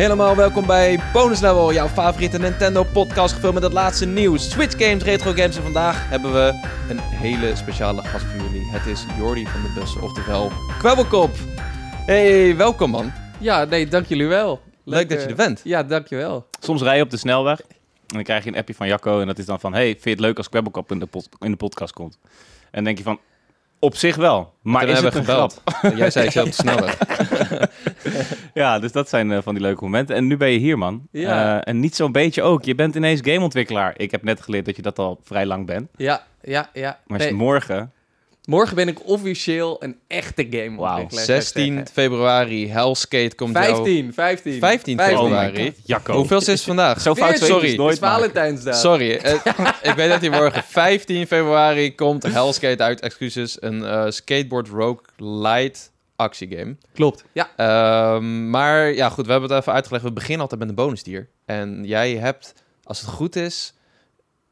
Helemaal welkom bij Bonus Level, jouw favoriete Nintendo podcast gevuld met het laatste nieuws, Switch games, retro games en vandaag hebben we een hele speciale gast voor jullie. Het is Jordi van de Bus, oftewel Kwebbelkop. Hey, welkom man. Ja, nee, dank jullie wel. Leuk dat je er bent. Ja, dankjewel. Soms rij je op de snelweg en dan krijg je een appje van Jacco en dat is dan van... Hey, vind je het leuk als Kwebbelkop in de, pod- in de podcast komt? En dan denk je van, op zich wel. Maar is hebben het een gebeld. grap? Jij zei het zelf te snel. Ja, dus dat zijn eh, van die leuke momenten. En nu ben je hier, man. Ja. Eh, en niet zo'n beetje ook. Je bent ineens gameontwikkelaar. Ik heb net geleerd dat je dat al vrij lang bent. Ja, ja, ja. Maar Nee, morgen... morgen ben ik officieel een echte game Wauw. ik 16 zeggen. februari, Hellskate komt jou... 15, 15. 15 Oh my februari. god, Jacco. Hoeveel is het vandaag? Zo fout sorry. Het nooit Valentijnsdag. Sorry, eh, ik weet dat hij morgen 15 februari komt Hellskate uit. Excuses, een eh, skateboard rogue light actiegame. Klopt. Ja. Ehm, maar ja, goed, we hebben het even uitgelegd. We beginnen altijd met een bonusdier. En jij hebt, als het goed is,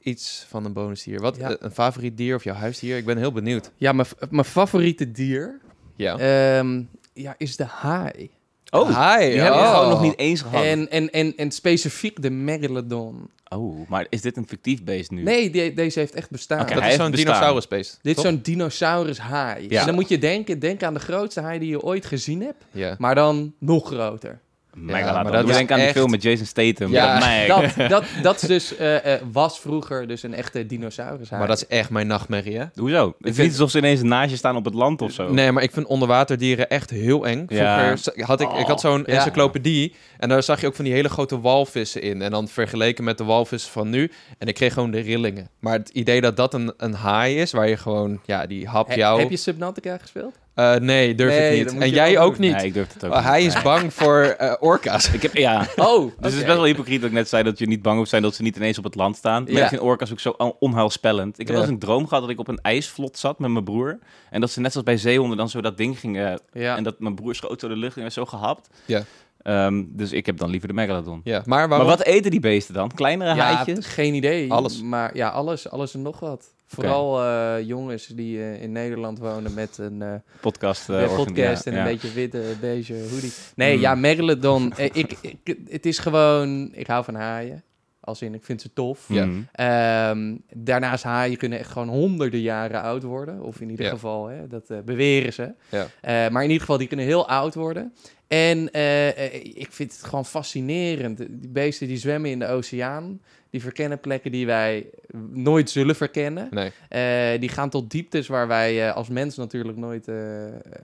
iets van een bonusdier. Wat, Ja. eh, een favoriet dier of jouw huisdier? Ik ben heel benieuwd. Ja, mijn, mijn favoriete dier Ja. ehm, ja, is de haai. Oh, die hebben we oh. gewoon nog niet eens gehad. En, en, en, en specifiek de Megalodon. Oh, maar is dit een fictief beest nu? Nee, die, deze heeft echt bestaan. Dat hij is zo'n dinosaurusbeest. Dit is zo'n dinosaurus haai. Ja. En dan moet je denken, denk aan de grootste haai die je ooit gezien hebt, Ja. maar dan nog groter. Megalodon. maar maar dat denk aan die echt- film met Jason Statham. Ja. Dat, dat, dat is dus, eh, eh, was vroeger dus een echte dinosaurus haai. Maar dat is echt mijn nachtmerrie, hè? Hoezo? Het is vind- niet alsof ze ineens naast je staan op het land of zo. Nee, maar ik vind onderwaterdieren echt heel eng. Vroeger had ik, ik had zo'n ja. encyclopedie en daar zag je ook van die hele grote walvissen in. En dan vergeleken met de walvissen van nu. En ik kreeg gewoon de rillingen. Maar het idee dat dat een, een haai is, waar je gewoon, ja, die hap He- jou... Heb je Subnautica gespeeld? Eh, nee, durf Nee, ik niet. En jij ook niet. Nee, ik durf het ook Oh, niet. hij is bang voor eh, orka's. Ik heb, ja, Oh, dus het is best wel hypocriet dat ik net zei dat je niet bang hoeft zijn dat ze niet ineens op het land staan. Maar Ja. ik vind orka's ook zo on- onheilspellend. Ik heb Ja. wel eens een droom gehad dat ik op een ijsvlot zat met mijn broer. En dat ze net zoals bij zeehonden dan zo dat ding gingen... Ja. En dat mijn broer schoot zo de lucht en werd zo gehapt. Ja. Ehm, dus ik heb dan liever de megalodon. Ja, maar waarom? Maar wat eten die beesten dan? Kleinere ja, haaitjes? geen idee. Alles. Maar ja, alles, alles en nog wat. Vooral eh, jongens die eh, in Nederland wonen met een eh, Podcast. podcast ja, en ja. een beetje witte beige hoodie. Nee, Mm. ja, Megalodon. ik, ik, het is gewoon... Ik hou van haaien. Als in, ik vind ze tof. Ja. Ehm, daarnaast haaien kunnen echt gewoon honderden jaren oud worden. Of in ieder Ja. geval, hè, dat eh, beweren ze. Ja. Eh, maar in ieder geval, die kunnen heel oud worden. En eh, eh, ik vind het gewoon fascinerend. Die beesten die zwemmen in de oceaan. Die verkennen plekken die wij nooit zullen verkennen. Nee. Eh, die gaan tot dieptes waar wij als mens natuurlijk nooit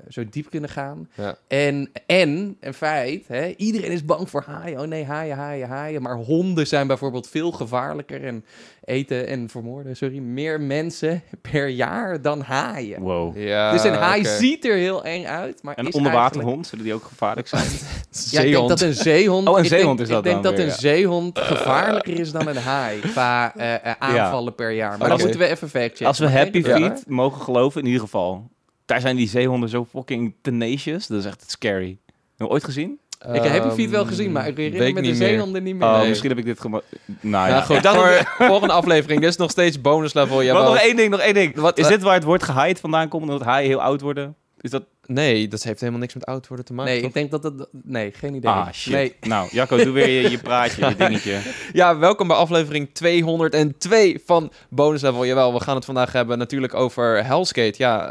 zo diep kunnen gaan. Ja. En, en, een feit, hè, iedereen is bang voor haaien. Oh nee, haaien, haaien, haaien. Maar honden zijn bijvoorbeeld veel gevaarlijker en eten en vermoorden, sorry, meer mensen per jaar dan haaien. Wow. Ja, dus een haai ziet er heel eng uit, maar En is onderwaterhond, zullen die ook gevaarlijk zijn? Ja, ik denk dat een zeehond... Oh, een ik zeehond denk, is dat Ik denk dan dat weer, een ja. zeehond gevaarlijker is dan een haai qua eh, eh, aanvallen per jaar. Maar dan moeten we even factchecken. Als we Happy Feet mogen geloven, in ieder geval. Daar zijn die zeehonden zo fucking tenacious. Dat is echt scary. Heb je ooit gezien? Ik heb Happy Feet wel Ehm, gezien, maar ik weet herinner me de niet meer. zeehonden niet meer. Oh, Nee. misschien heb ik dit gewoon... Nou Ja, ja. goed. voor volgende aflevering. Dit is nog steeds bonus level. Wat, Jawel. nog één ding, nog één ding. Wat- is dit waar het woord gehaaid vandaan komt? Omdat haaien heel oud worden? Is dat... Nee, dat heeft helemaal niks met oud worden te maken. Nee, toch? ik denk dat het... Nee, geen idee. Ah, shit. Nee. Nou, Jacco, doe weer je, je praatje, je dingetje. Ja, welkom bij aflevering 202 van Bonus Level. Jawel, we gaan het vandaag hebben natuurlijk over Hellskate. Ja,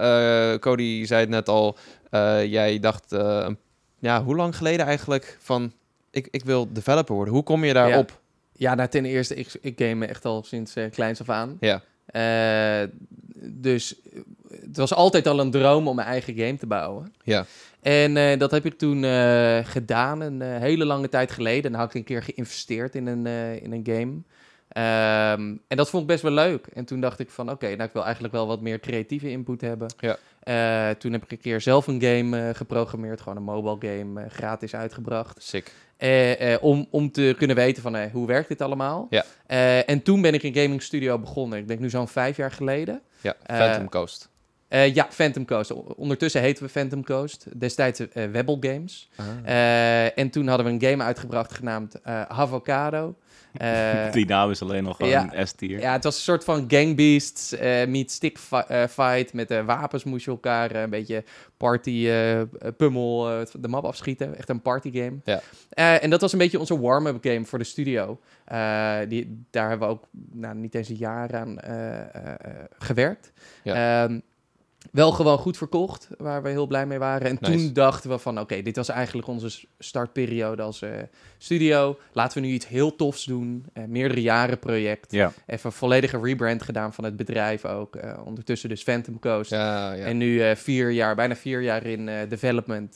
eh, Cody zei het net al. eh, jij dacht, eh, een- ja, hoe lang geleden eigenlijk van... Ik, ik wil developer worden. Hoe kom je daarop? Ja, nou, ten eerste, ik, ik game echt al sinds eh, kleins af aan. Ja. Eh, dus eh, het was altijd al een droom om mijn eigen game te bouwen. Ja. En dat heb ik toen gedaan, een hele lange tijd geleden. En dan had ik een keer geïnvesteerd in een, in een game. Ehm, en dat vond ik best wel leuk. En toen dacht ik van, oké, nou, ik wil eigenlijk wel wat meer creatieve input hebben. Ja. Eh, toen heb ik een keer zelf een game eh, geprogrammeerd, gewoon een mobile game, eh, gratis uitgebracht. Sick. Om, om te kunnen weten van hoe werkt dit allemaal. Ja. En toen ben ik een gaming studio begonnen. Ik denk nu zo'n vijf jaar geleden. Ja, Phantom Coast. Ja, Phantom Coast. Ondertussen heten we Phantom Coast. Destijds eh Webbel Games. Eh, en toen hadden we een game uitgebracht genaamd Havocado. Eh, Die naam is alleen nog gewoon ja. een S-tier. ja, het was een soort van gangbeasts eh meet stick eh, fight. Met eh, wapens moest je elkaar een beetje party pummel de map afschieten. Echt een party game. Ja. En dat was een beetje onze warm-up game voor de studio. Die, daar hebben we ook nou, niet eens een jaar aan gewerkt. Ehm, wel gewoon goed verkocht, waar we heel blij mee waren. En Nice. toen dachten we van, oké, dit was eigenlijk onze startperiode als eh, studio. Laten we nu iets heel tofs doen. Eh, meerdere jaren project. Even een volledige rebrand gedaan van het bedrijf ook. Eh, ondertussen dus Phantom Coast. Ja, ja. En nu vier jaar, bijna vier jaar in development,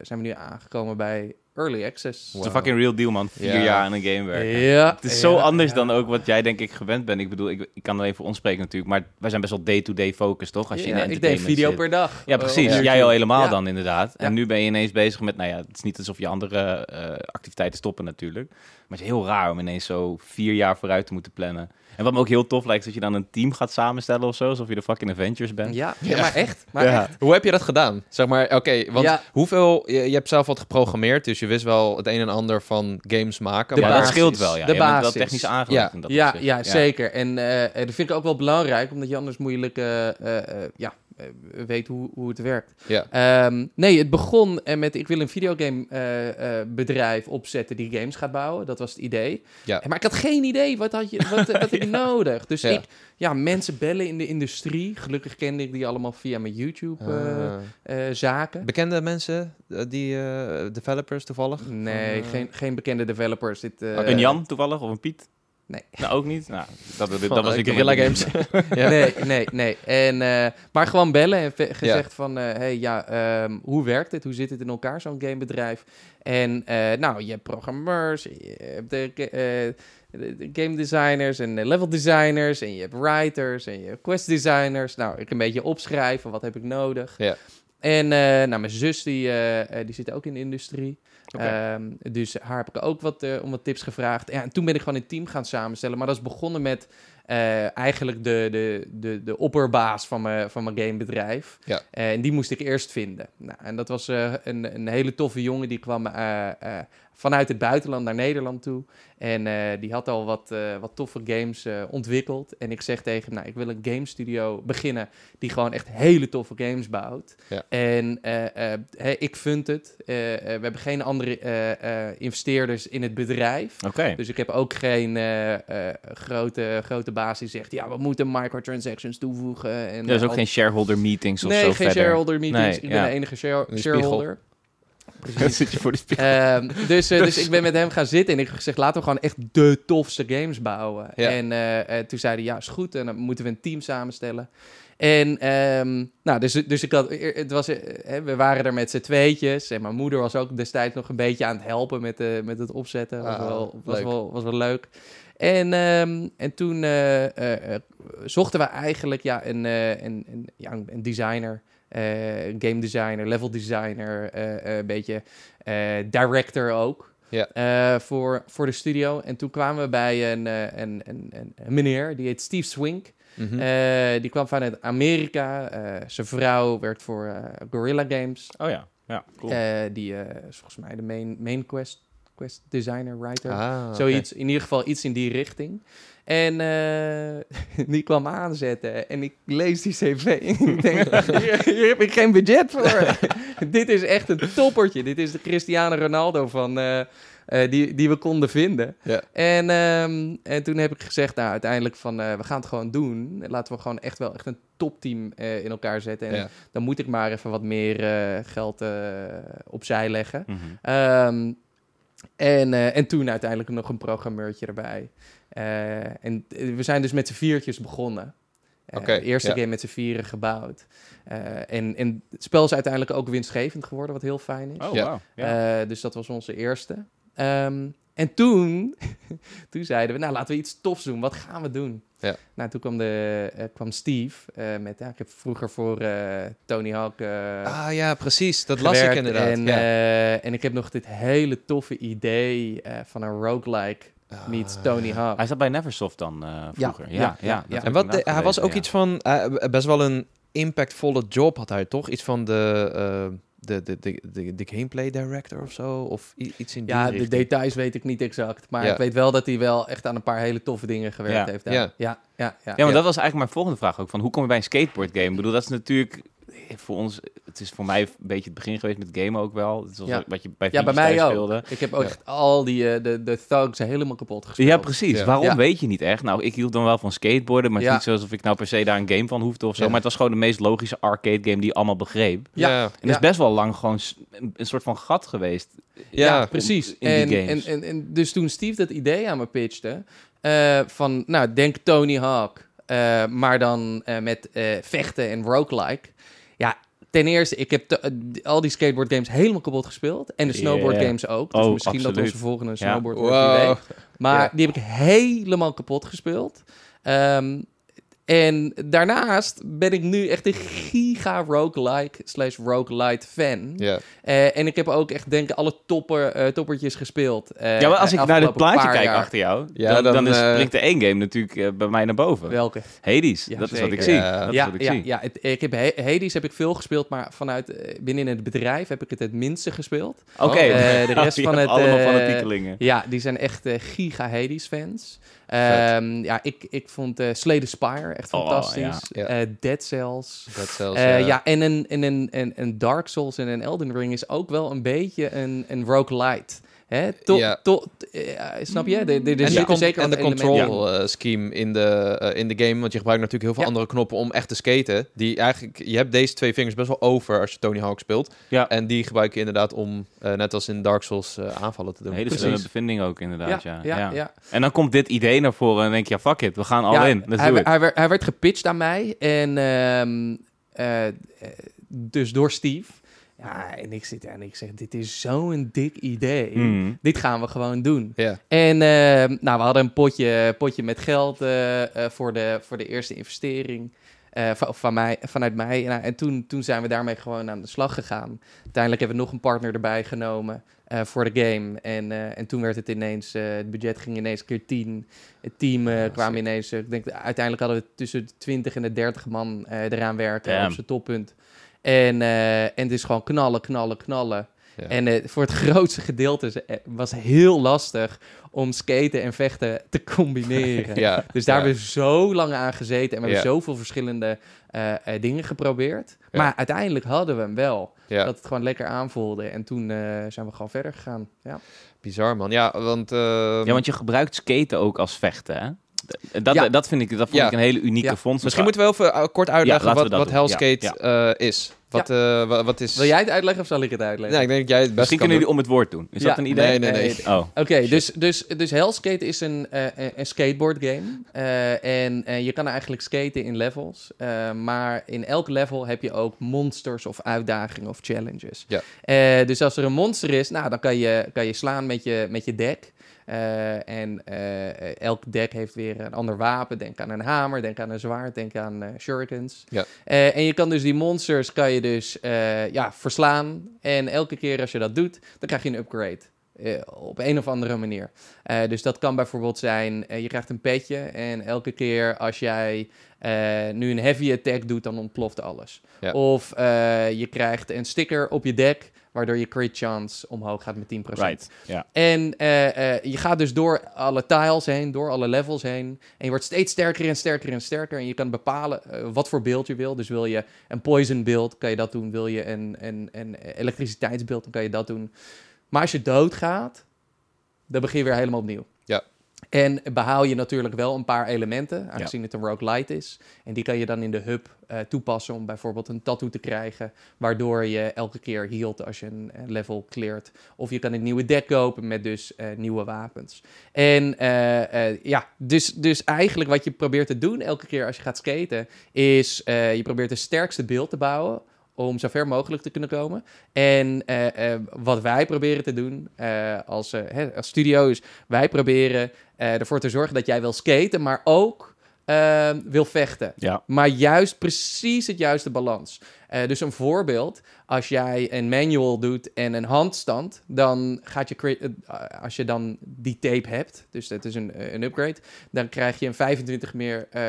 zijn we nu aangekomen bij Early Access. Het is een fucking real deal, man. Vier Ja. jaar aan een game werken. Ja, Het is zo ja, anders dan ook wat jij denk ik gewend bent. Ik bedoel, ik, ik kan alleen voor ons spreken natuurlijk, maar wij zijn best wel day-to-day focus, toch? Als je in ik deed video zit. per dag. Ja, eh, precies. Jij al helemaal dan inderdaad. En nu ben je ineens bezig met, nou ja, het is niet alsof je andere eh, activiteiten stoppen natuurlijk. Maar het is heel raar om ineens zo vier jaar vooruit te moeten plannen. En wat me ook heel tof lijkt, is dat je dan een team gaat samenstellen of zo, alsof je de fucking Avengers bent. Ja, ja, Ja. maar echt. Maar Ja. echt. Hoe heb je dat gedaan? Zeg maar, oké, want Ja. hoeveel... Je, je hebt zelf wat geprogrammeerd, dus je wist wel het een en ander van games maken. De maar dat scheelt wel. Ja. De Je bent wel technisch aangelegd Ja. in dat Ja, zeker. En eh, eh, dat vind ik ook wel belangrijk, omdat je anders moeilijk eh, eh, eh, ja, weet hoe, hoe het werkt. Ja. Ehm, nee, het begon eh, met ik wil een videogame eh, eh, bedrijf opzetten die games gaat bouwen. Dat was het idee. Ja. Maar ik had geen idee, wat had, je, wat, wat heb ik nodig? Dus Ja. ik, ja, mensen bellen in de industrie. Gelukkig kende ik die allemaal via mijn YouTube eh, Ah. eh, zaken. Bekende mensen, eh, die eh, developers toevallig? Nee, eh, geen, geen bekende developers. Dit, eh, Een Jan toevallig, of een Piet? Nee. Nou, ook niet? Nou, dat, dat, was ik Guerrilla Games. Ja. Nee, nee, nee. En, eh, maar gewoon bellen en gezegd van, eh, hey, ja, ehm, hoe werkt het? Hoe zit het in elkaar, zo'n gamebedrijf? En eh, nou, je hebt programmeurs, je hebt de, ga- eh, de- de game designers en level designers en je hebt writers en je hebt quest designers. Nou, ik een beetje opschrijven, wat heb ik nodig? Ja. En eh, nou, mijn zus, die, die zit ook in de industrie. Ehm, dus haar heb ik ook wat, eh, om wat tips gevraagd. Ja, en toen ben ik gewoon een team gaan samenstellen. Maar dat is begonnen met eh, eigenlijk de, de, de, de opperbaas van mijn, van mijn gamebedrijf. Ja. Eh, en die moest ik eerst vinden. Nou, en dat was een, een hele toffe jongen. Die kwam vanuit het buitenland naar Nederland toe. En eh, die had al wat, eh, wat toffe games eh, ontwikkeld. En ik zeg tegen hem, nou, ik wil een game studio beginnen... die gewoon echt hele toffe games bouwt. Ja. En ik vind het. We hebben geen andere investeerders in het bedrijf. Dus ik heb ook geen grote, grote baas die zegt... ja, we moeten microtransactions toevoegen. En, Er is eh, ook al- geen shareholder meetings of Nee, zo geen verder. shareholder meetings. Nee, ik ben de enige share- shareholder. Dan Precies. zit je voor de spiegel. Ehm, dus, eh, dus ik ben met hem gaan zitten en ik heb gezegd, laten we gewoon echt de tofste games bouwen. Ja. En eh, eh, toen zei hij, ja, is goed. En dan moeten we een team samenstellen. En ehm, nou, dus, dus ik had, het was, hè, we waren er met z'n tweetjes. En mijn moeder was ook destijds nog een beetje aan het helpen met, eh, met het opzetten. Was, Ah, wel, was, wel, was wel leuk. En, ehm, en toen eh, eh, eh, zochten we eigenlijk ja, een, een, een, ja, een- designer, game designer, level designer, een beetje director ook. Ja. eh, voor, voor de studio. En toen kwamen we bij een, een, een, meneer, die heet Steve Swink. Mhm. Die kwam vanuit Amerika. Zijn vrouw werkt voor Gorilla Games. Oh ja, ja, cool. Die is volgens mij de main, main quest, quest designer, writer. Ah. Zoiets, in ieder geval iets in die richting. En eh, die kwam aanzetten en ik lees die cv en ik denk, hier, hier heb ik geen budget voor. Dit is echt een toppertje. Dit is de Cristiano Ronaldo van, eh, eh, die, die we konden vinden. Ja. En, ehm, en toen heb ik gezegd, nou uiteindelijk van, we gaan het gewoon doen. Laten we gewoon echt wel echt een topteam in elkaar zetten. En Ja. dan moet ik maar even wat meer geld opzij leggen. Mhm. Ehm, en, eh, en toen uiteindelijk nog een programmeurtje erbij. Eh, en eh, we zijn dus met z'n viertjes begonnen. Eh, Oké, de eerste ja. game met z'n vieren gebouwd. Eh, en, en het spel is uiteindelijk ook winstgevend geworden, wat heel fijn is. Oh, Ja. wauw. Ja. Eh, dus dat was onze eerste. Ehm, en toen, toen zeiden we, nou laten we iets tofs doen. Wat gaan we doen? Ja. Nou, toen kwam, de, eh, kwam Steve eh, met, ja, ik heb vroeger voor eh, Tony Hawk Ah ja, precies. Dat las ik inderdaad. En, ja. eh, en ik heb nog dit hele toffe idee eh, van een roguelike meets Ah. Tony Hawk. Hij zat bij Neversoft dan eh, vroeger. Ja, ja, ja, En wat de- hij was ook ja. iets van best wel een impactvolle job had hij toch? Iets van de, de, de, de, de, de gameplay director of zo? Of iets in die Ja, de details weet ik niet exact. Maar Ja. ik weet wel dat hij wel echt aan een paar hele toffe dingen gewerkt Ja. heeft. daar. Ja. Ja, ja, ja. Ja, maar Ja. dat was eigenlijk mijn volgende vraag ook. Van hoe kom je bij een skateboard game? Ik bedoel, dat is natuurlijk voor ons... Het is voor mij een beetje het begin geweest met gamen ook wel. Het was Ja. wat je bij Ja, bij mij ook. speelde. Ik heb ook Ja. echt al die eh, de, de thugs helemaal kapot gespeeld. Ja, precies. Ja. Waarom Ja. weet je niet echt? Nou, ik hield dan wel van skateboarden, maar het is niet zo alsof ik nou per se daar een game van hoefde of zo. Ja. Maar het was gewoon de meest logische arcade game die je allemaal begreep. Ja. Ja, En het is best wel lang gewoon een, een soort van gat geweest. ja, precies. in die en, games. En, en, en dus toen Steve dat idee aan me pitchte, eh, van, nou, denk Tony Hawk, eh, maar dan eh, met eh, vechten en roguelike. Ja, ten eerste, ik heb te- eh, al die skateboard games helemaal kapot gespeeld. En de snowboard Yeah. games ook. Dus Oh, misschien dat onze volgende Ja. snowboard wordt, Wow. weet. Maar Ja. die heb ik helemaal kapot gespeeld. Ehm, en daarnaast ben ik nu echt een giga roguelike slash roguelite fan. Ja. Eh, en ik heb ook echt, denk ik, alle topper, eh, toppertjes gespeeld. eh, ja, maar als ik naar het plaatje kijk jaar. achter jou, Ja, dan, dan, dan, is, eh, springt de één game natuurlijk bij mij naar boven. Welke? Hades, Ja, dat is wat ik zeker. zie. Ja. Dat is ja, wat ik ja, zie. ja het, ik heb He- Hades heb ik veel gespeeld, maar vanuit binnen het bedrijf heb ik het het minste gespeeld. Oké, de rest van het, allemaal fanatiekelingen. Ja, die zijn echt giga Hades fans. Ehm, ja, ik, ik vond Slay the Spire echt Oh, fantastisch. ja. Eh, Dead Cells. Dat zelfs, Eh, ja. en een, en een, een Dark Souls en een Elden Ring is ook wel een beetje een, een roguelite. Hè? To, Ja. to, eh, snap je? Er, er en de, zeker en de control eh, scheme in de, eh, in de game. Want je gebruikt natuurlijk heel veel Ja. andere knoppen om echt te skaten. Die eigenlijk, je hebt deze twee vingers best wel over als je Tony Hawk speelt. Ja. En die gebruik je inderdaad om, eh, net als in Dark Souls, eh, aanvallen te doen. Een hele Precies. slimme bevinding ook inderdaad, ja. ja, ja, ja. En dan komt dit idee naar voren en denk je, ja, fuck it, we gaan al Ja, in. Let's hij, do it. hij, werd, hij werd gepitcht aan mij. En ehm, eh, eh, dus door Steve. Ja, en ik zit en ik zeg, dit is zo'n dik idee. Mm. Dit gaan we gewoon doen. En ehm, nou, we hadden een potje, potje met geld eh, eh, voor, de, voor de eerste investering. eh, van, van mij, vanuit mij. Nou, en toen, toen zijn we daarmee gewoon aan de slag gegaan. Uiteindelijk hebben we nog een partner erbij genomen voor de game. En, en toen werd het ineens, het budget ging ineens keer 10. Het team Ja, kwam ineens, ik denk uiteindelijk hadden we tussen de 20 en de 30 man eraan werken Damn. op zijn toppunt. En, eh, en het is gewoon knallen, knallen, knallen. Ja. En eh, voor het grootste gedeelte eh, was het heel lastig om skaten en vechten te combineren. ja. Dus daar ja. hebben we zo lang aan gezeten en we hebben zoveel verschillende eh, eh, dingen geprobeerd. Ja. Maar uiteindelijk hadden we hem wel. Ja. Dat het gewoon lekker aanvoelde. En toen eh, zijn we gewoon verder gegaan. Ja, Bizar, man. Ja, want... eh, Ja, want je gebruikt skaten ook als vechten, hè? D- Dat, Ja. dat vind ik, dat vond Ja. ik een hele unieke Ja. vondst. Misschien moeten we even eh, kort uitleggen wat, wat. Hellskate Ja, eh, is. Wat, eh, wa- wat is... Wil jij het uitleggen of zal ik het uitleggen? Ja, ik denk dat jij het best Misschien kunnen jullie om het woord doen. Is Ja. dat een idee? Nee, nee, nee. Eh, Oh. Oké, dus, dus, dus Hellskate is een, eh, een- skateboard game. Eh, en eh, je kan eigenlijk skaten in levels. Eh, maar in elk level heb je ook monsters of uitdagingen of challenges. Ja. Eh, dus als er een monster is, nou, dan kan je, kan je slaan met je, met je deck. Eh, en eh, elk deck heeft weer een ander wapen. Denk aan een hamer, denk aan een zwaard, denk aan eh, shurikens. Ja. En je kan dus die monsters kan je dus ja, verslaan. En elke keer als je dat doet, dan krijg je een upgrade. Eh, op een of andere manier. Eh, dus dat kan bijvoorbeeld zijn, eh, je krijgt een petje en elke keer als jij nu een heavy attack doet, dan ontploft alles. Ja. Of je krijgt een sticker op je deck, waardoor je crit chance omhoog gaat met 10%. Right, ja. En je gaat dus door alle tiles heen, door alle levels heen. En je wordt steeds sterker en sterker en sterker. En je kan bepalen wat voor beeld je wil. Dus wil je een poison beeld, kan je dat doen. Wil je een, een, een elektriciteitsbeeld, dan kan je dat doen. Maar als je doodgaat, dan begin je weer helemaal opnieuw. Ja. En behaal je natuurlijk wel een paar elementen, aangezien het een roguelite is. En die kan je dan in de hub eh, toepassen om bijvoorbeeld een tattoo te krijgen, waardoor je elke keer healt als je een, level cleart. Of je kan een nieuwe deck kopen met dus eh, nieuwe wapens. En eh, ja, dus, dus eigenlijk wat je probeert te doen elke keer als je gaat skaten, is je probeert het sterkste beeld te bouwen om zo ver mogelijk te kunnen komen. En eh, eh, wat wij proberen te doen eh, als, hè, als studio is, wij proberen ervoor te zorgen dat jij wil skaten, maar ook wil vechten. Ja. Maar juist precies het juiste balans. Eh, dus een voorbeeld, als jij een manual doet en een handstand, dan gaat je, eh, als je dan die tape hebt, dus dat is een, eh, een upgrade, dan krijg je een 25 meer eh,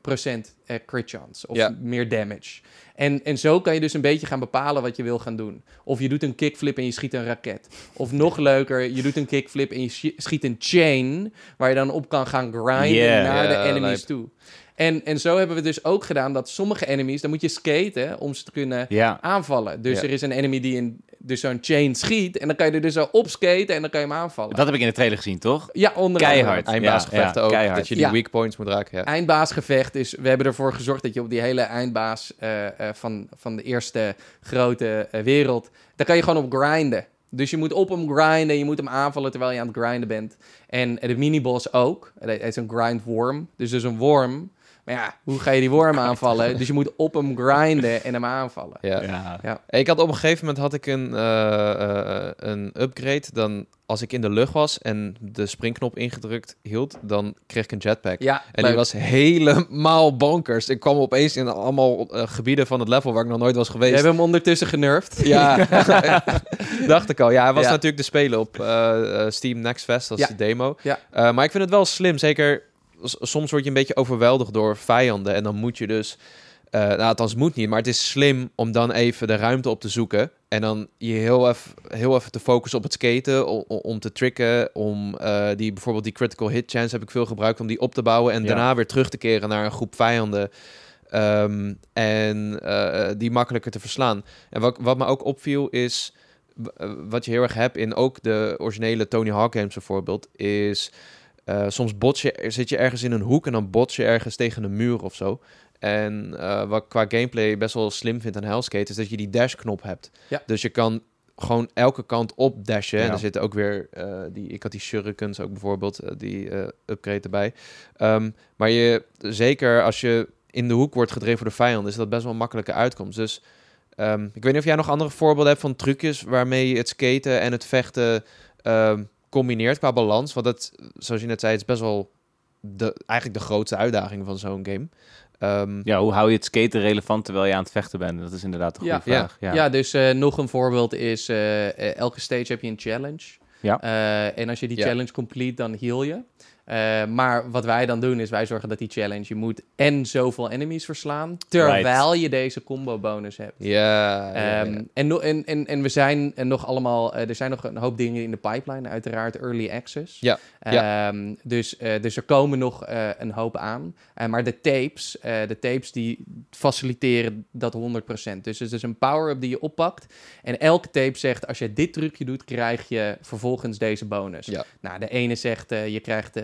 procent crit chance of Ja. meer damage. En, en zo kan je dus een beetje gaan bepalen wat je wil gaan doen. Of je doet een kickflip en je schiet een raket. Of nog leuker, je doet een kickflip en je schi- schiet een chain, waar je dan op kan gaan grinden Yeah. naar de enemies toe. En, en zo hebben we dus ook gedaan dat sommige enemies, dan moet je skaten om ze te kunnen Ja. aanvallen. Dus Ja. er is een enemy die in dus zo'n chain schiet en dan kan je er dus zo op skaten en dan kan je hem aanvallen. Dat heb ik in de trailer gezien, toch? ja, onder Keihard. Eindbaasgevechten Ja, ook, keihard. dat je die Ja. weak points moet raken. Ja. Eindbaasgevecht is, we hebben ervoor gezorgd dat je op die hele eindbaas eh, eh, van, van de eerste grote eh, wereld, daar kan je gewoon op grinden. Dus je moet op hem grinden, je moet hem aanvallen terwijl je aan het grinden bent. En de miniboss ook. Het is een grind worm, dus dus een worm. Maar ja, hoe ga je die worm aanvallen? Dus je moet op hem grinden en hem aanvallen. Ja. Ja. Ik had op een gegeven moment had ik een, eh, eh, een upgrade. Dan als ik in de lucht was en de springknop ingedrukt hield, dan kreeg ik een jetpack. Ja, En leuk. die was helemaal bonkers. Ik kwam opeens in allemaal eh, gebieden van het level waar ik nog nooit was We geweest. hebben hem ondertussen genervd. Ja, dacht ik al. Ja, hij was Ja. natuurlijk te spelen op Steam Next Fest als Ja. de demo. Ja. Eh, maar ik vind het wel slim. Zeker, soms word je een beetje overweldigd door vijanden. En dan moet je dus... eh nou, althans moet niet, maar het is slim om dan even de ruimte op te zoeken. En dan je heel even, heel even te focussen op het skaten, om, om te tricken. Om eh, die, bijvoorbeeld die critical hit chance heb ik veel gebruikt om die op te bouwen. En Ja. daarna weer terug te keren naar een groep vijanden. Ehm, en eh, die makkelijker te verslaan. En wat, wat me ook opviel is, wat je heel erg hebt in ook de originele Tony Hawk games bijvoorbeeld, is eh, soms bots je, zit je ergens in een hoek en dan bots je ergens tegen een muur of zo. En eh, wat ik qua gameplay best wel slim vind aan Hellskate, is dat je die dash-knop hebt. Ja. Dus je kan gewoon elke kant op dashen. En er zitten ook weer, eh, die, ik had die shurikens ook bijvoorbeeld, die upgrade erbij. Ehm, maar je, zeker als je in de hoek wordt gedreven door de vijand, is dat best wel een makkelijke uitkomst. Dus ehm, ik weet niet of jij nog andere voorbeelden hebt van trucjes waarmee je het skaten en het vechten ehm, combineert qua balans. Want dat, zoals je net zei, het is best wel de, eigenlijk de grootste uitdaging van zo'n game. Ehm, Ja, hoe hou je het skaten relevant terwijl je aan het vechten bent? Dat is inderdaad een goede Ja. vraag. Ja. Ja, dus eh, nog een voorbeeld is, eh, eh, elke stage heb je een challenge. Ja. Eh, en als je die Ja. challenge complete, dan heal je. Eh, maar wat wij dan doen, is wij zorgen dat die challenge, je moet en zoveel enemies verslaan, terwijl je deze combo bonus hebt. ja, ja, Ehm. En, no- en, en, en we zijn nog allemaal, eh, er zijn nog een hoop dingen in de pipeline, uiteraard early access. Ja, Ehm, dus, eh, dus er komen nog een hoop aan. Maar de tapes, de tapes die faciliteren dat 100%. Dus het is een power-up die je oppakt. En elke tape zegt, als je dit trucje doet, krijg je vervolgens deze bonus. Ja. Nou, de ene zegt, je krijgt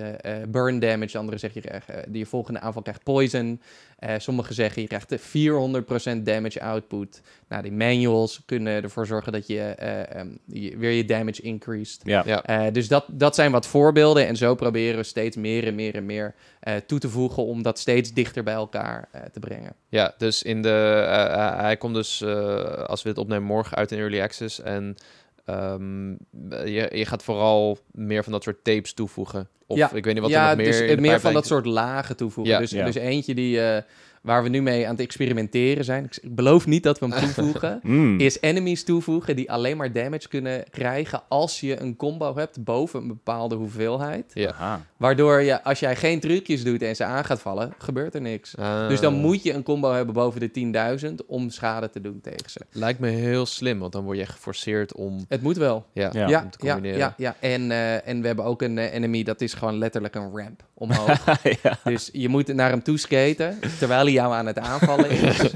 burn damage. De andere zegt, je, krijgt, eh, je volgende aanval krijgt poison. Eh Sommigen zeggen, je krijgt de 400% damage output. Nou, die manuals kunnen ervoor zorgen dat je, eh, ehm, je- weer je damage increased. Ja. Ja. Eh, dus dat, dat zijn wat voorbeelden. En zo proberen we steeds meer en meer en meer eh, toe te voegen om dat steeds dichter bij elkaar eh, te brengen. Ja, dus in de, eh, eh, hij komt dus, eh, als we dit opnemen, morgen uit in Early Access. En ehm, je, je gaat vooral meer van dat soort tapes toevoegen. Of Ja. ik weet niet wat ja, er nog meer dus, eh, de meer van dat soort lagen toevoegen. Ja. Dus, Ja. dus eentje die, eh, waar we nu mee aan het experimenteren zijn. Ik, beloof niet dat we hem toevoegen. Mm. is enemies toevoegen die alleen maar damage kunnen krijgen als je een combo hebt boven een bepaalde hoeveelheid. Ja. Waardoor je, als jij geen trucjes doet en ze aan gaat vallen, gebeurt er niks. Ah. Dus dan moet je een combo hebben boven de 10.000 om schade te doen tegen ze. Lijkt me heel slim, want dan word je geforceerd om, Het moet wel. ja, Ja. Ja, om te ja, combineren. ja, ja. En, eh, en we hebben ook een eh, enemy, dat is gewoon letterlijk een ramp omhoog. ja. dus je moet naar hem toe skaten, terwijl hij jou aan het aanvallen is.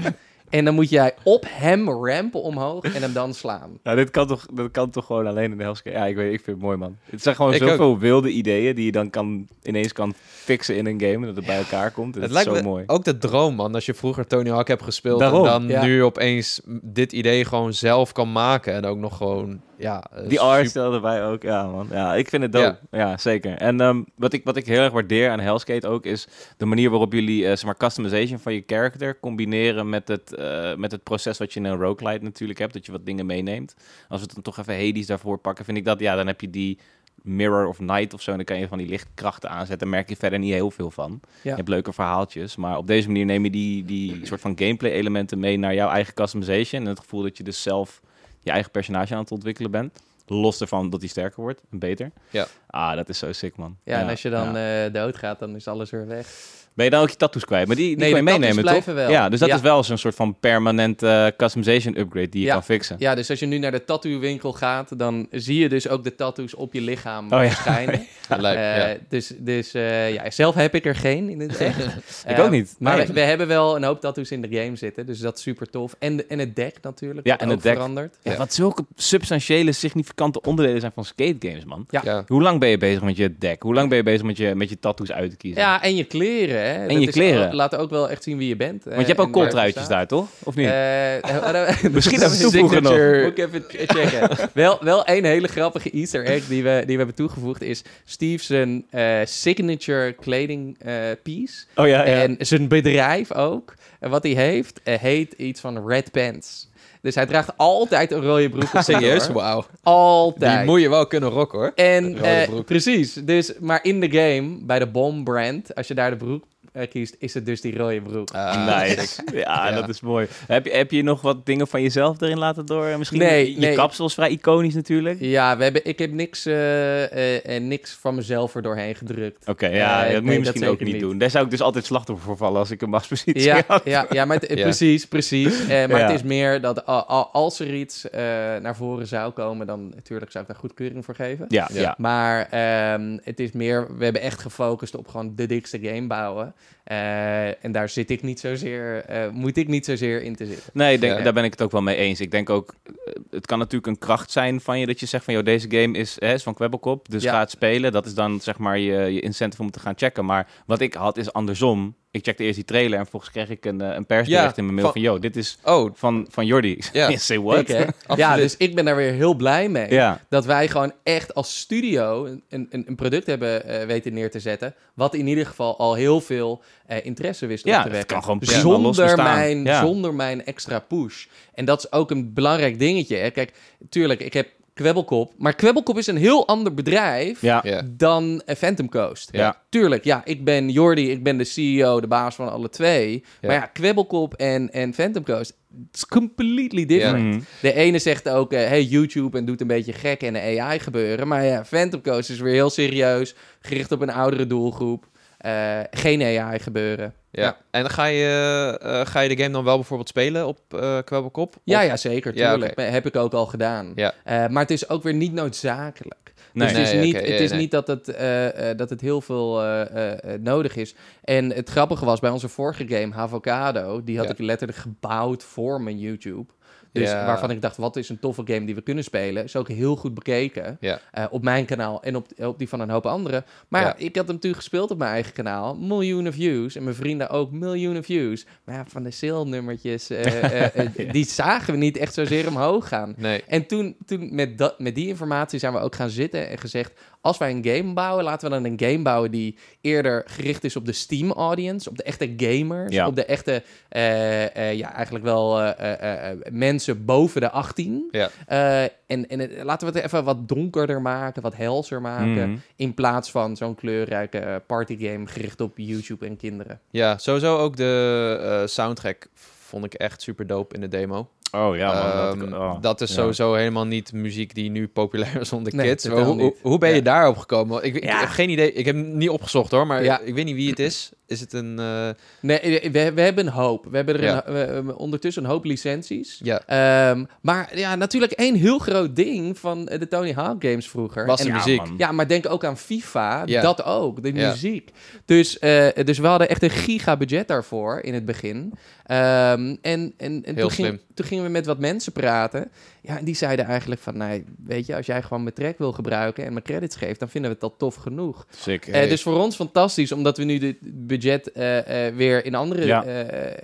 En dan moet jij op hem rampen omhoog en hem dan slaan. Nou, dit kan toch, dat kan toch gewoon alleen in de Hellscape? Ja, ik weet, ik vind het mooi, man. Het zijn gewoon Ik zoveel wilde ideeën die je dan kan, ineens kan fixen in een game. En dat het bij elkaar komt. En Het dat is lijkt zo me mooi. ook de droom, man. Als je vroeger Tony Hawk hebt gespeeld Daarom. en dan Ja. nu opeens dit idee gewoon zelf kan maken. En ook nog gewoon, ja... eh, Die art stelde erbij ook, ja man. Ja, ik vind het dope. Ja, zeker. En ehm, wat, ik, wat ik heel erg waardeer aan Hellskate ook is de manier waarop jullie eh, zeg maar customization van je character combineren met het, eh, met het proces wat je in een roguelite natuurlijk hebt, dat je wat dingen meeneemt. Als we dan toch even Hades daarvoor pakken, vind ik dat, ja, dan heb je die Mirror of Night of zo. En dan kan je van die lichtkrachten aanzetten. Daar merk je verder niet heel veel van. Ja. Je hebt leuke verhaaltjes. Maar op deze manier neem je die, die soort van gameplay elementen mee naar jouw eigen customization. En het gevoel dat je dus zelf je eigen personage aan het ontwikkelen bent. Los ervan dat hij sterker wordt en beter. Ja. Ah, dat is zo sick, man. Ja, en als je dan ja. eh, doodgaat, dan is alles weer weg. Ben je dan ook je tattoos kwijt? Maar die, die Nee, kan je meenemen, toch? blijven wel. Ja, dus dat Ja. is wel zo'n soort van permanent eh, customization upgrade die je Ja. kan fixen. Ja, dus als je nu naar de tattoo-winkel gaat, dan zie je dus ook de tattoos op je lichaam Oh ja. lijp, Eh. Dus, dus ja, zelf heb ik er geen in het echt. Ik ook niet. Maar Nee. we, we hebben wel een hoop tattoos in de game zitten, dus dat is super tof. En, de- en het deck natuurlijk, Ja, en ook het deck. verandert. Ja, Ja. Wat zulke substantiële, significante onderdelen zijn van skate games, man. Ja. Ja. Hoe lang ben je bezig met je deck? Hoe lang ben je bezig met je, met je tattoos uit te kiezen? Ja, en je kleren, hè. En je is kleren. ook- laat ook wel echt zien wie je bent. Want je hebt ook je kooltruitjes daar, toch? Of niet? Eh, Misschien dat even is toevoegen nog. signature. Moet ik even checken. wel, wel een hele grappige easter egg die we, die we hebben toegevoegd is Steve's een, eh, signature kleding eh, piece. oh ja, ja. En zijn bedrijf ook. En wat hij heeft, eh, heet iets van Red Pants. Dus hij draagt altijd een rode broek. Serieus? Wauw. Altijd. Die moet je wel kunnen rocken, hoor. En Rode eh, precies. Dus, maar in de game, bij de Bomb brand, als je daar de broek kiest, is het dus die rode broek. Ah, nice. Ja, Ja. dat is mooi. Heb je, heb je nog wat dingen van jezelf erin laten door? Misschien Nee, je nee. kapsel is vrij iconisch natuurlijk. Ja, we hebben, ik heb niks, eh, eh, eh, niks van mezelf er doorheen gedrukt. Oké, ja, Eh, dat moet nee, je misschien ook niet, doen. Daar zou ik dus altijd slachtoffer voor vallen als ik een machtspositie Ja, had. ja, ja, maar het- eh, precies, precies. Eh, maar Ja. het is meer dat als er iets eh, naar voren zou komen, dan natuurlijk zou ik daar goedkeuring voor geven. Ja, Ja. ja. Maar ehm, het is meer, we hebben echt gefocust op gewoon de dikste game bouwen. Eh, en daar zit ik niet zozeer, eh moet ik niet zozeer in te zitten. Nee, ik denk, Ja. daar ben ik het ook wel mee eens. Ik denk ook, eh, het kan natuurlijk een kracht zijn van je dat je zegt van, joh, deze game is, hè, is van Kwebbelkop, dus Ja. ga het spelen. Dat is dan zeg maar je, je incentive om te gaan checken. Maar wat ik had is andersom. Ik checkte eerst die trailer en vervolgens kreeg ik een, eh, een persbericht Ja, in mijn mail van- van, joh, dit is Oh, van, van Jordi. Ja. Say what? Ik, ja, dus ik ben daar weer heel blij mee. Ja. Dat wij gewoon echt als studio een, een, een product hebben eh, weten neer te zetten. Wat in ieder geval al heel veel eh, interesse wist Ja, op te wekken. kan zonder, mijn, Ja. zonder mijn extra push. En dat is ook een belangrijk dingetje. Hè. Kijk, tuurlijk, ik heb Kwebbelkop. Maar Kwebbelkop is een heel ander bedrijf Ja. dan eh, Phantom Coast. Ja. Tuurlijk, ja, ik ben Jordi, ik ben de CEO, de baas van alle twee. Ja. Maar ja, Kwebbelkop en, en Phantom Coast, it's completely different. Mhm. De ene zegt ook, eh, hey, YouTube en doet een beetje gek en de AI gebeuren. Maar ja, Phantom Coast is weer heel serieus, gericht op een oudere doelgroep. Eh, geen AI gebeuren. Ja. En ga je, eh, ga je de game dan wel bijvoorbeeld spelen op eh Kwebbelkop? Ja, ja, zeker, Ja, tuurlijk. oké. Heb ik ook al gedaan. Ja. Eh, maar het is ook weer niet noodzakelijk. Nee. Dus het is, Nee, niet, het ja, is nee. niet dat het, eh, eh, dat het heel veel eh, eh, eh, nodig is. En het grappige was, bij onze vorige game, Havocado, die had Ja. ik letterlijk gebouwd voor mijn YouTube. Dus Ja. waarvan ik dacht, wat is een toffe game die we kunnen spelen? Is ook heel goed bekeken. Ja. Eh, op mijn kanaal en op, op die van een hoop anderen. Maar ja. Ik had hem natuurlijk gespeeld op mijn eigen kanaal. Miljoenen views. En mijn vrienden ook miljoenen views. Maar ja, van de sale-nummertjes, eh, eh, eh, die zagen we niet echt zozeer omhoog gaan. Nee. En toen, toen met, dat, met die informatie zijn we ook gaan zitten en gezegd... als wij een game bouwen, laten we dan een game bouwen... die eerder gericht is op de Steam-audience... op de echte gamers, Ja. op de echte... eh, eh, ja, eigenlijk wel eh, mensen boven de 18. Ja. Eh, en en het- laten we het even wat donkerder maken, wat helser maken... Mhm. in plaats van zo'n kleurrijke partygame... gericht op YouTube en kinderen. Ja, sowieso ook de soundtrack vond ik echt super dope in de demo. Oh ja, man. Ehm, dat, oh, dat is ja. sowieso helemaal niet muziek die nu populair is onder Nee, kids. Hoe, hoe, niet. hoe ben je Ja. daarop gekomen? Ik, ik, Ja. heb geen idee. Ik heb hem niet opgezocht hoor, maar Ja. ik weet niet wie het is. Is het een... eh, Nee, we, we hebben een hoop. We hebben er Ja. een, we hebben ondertussen een hoop licenties. ja, Ehm, maar ja, natuurlijk één heel groot ding van eh, de Tony Hawk games vroeger. was de En- ja, muziek. man. ja, maar denk ook aan FIFA, Ja. dat ook, de Ja. muziek. Dus, eh, dus we hadden echt een giga budget daarvoor in het begin. Ehm, en en, en Heel toen, ging- slim. toen gingen we met wat mensen praten. Ja, en die zeiden eigenlijk van, nee, weet je, als jij gewoon mijn track wil gebruiken en mijn credits geeft, dan vinden we het al tof genoeg. Sick. Eh, dus voor ons fantastisch, omdat we nu dit budget eh, eh, weer in andere Ja.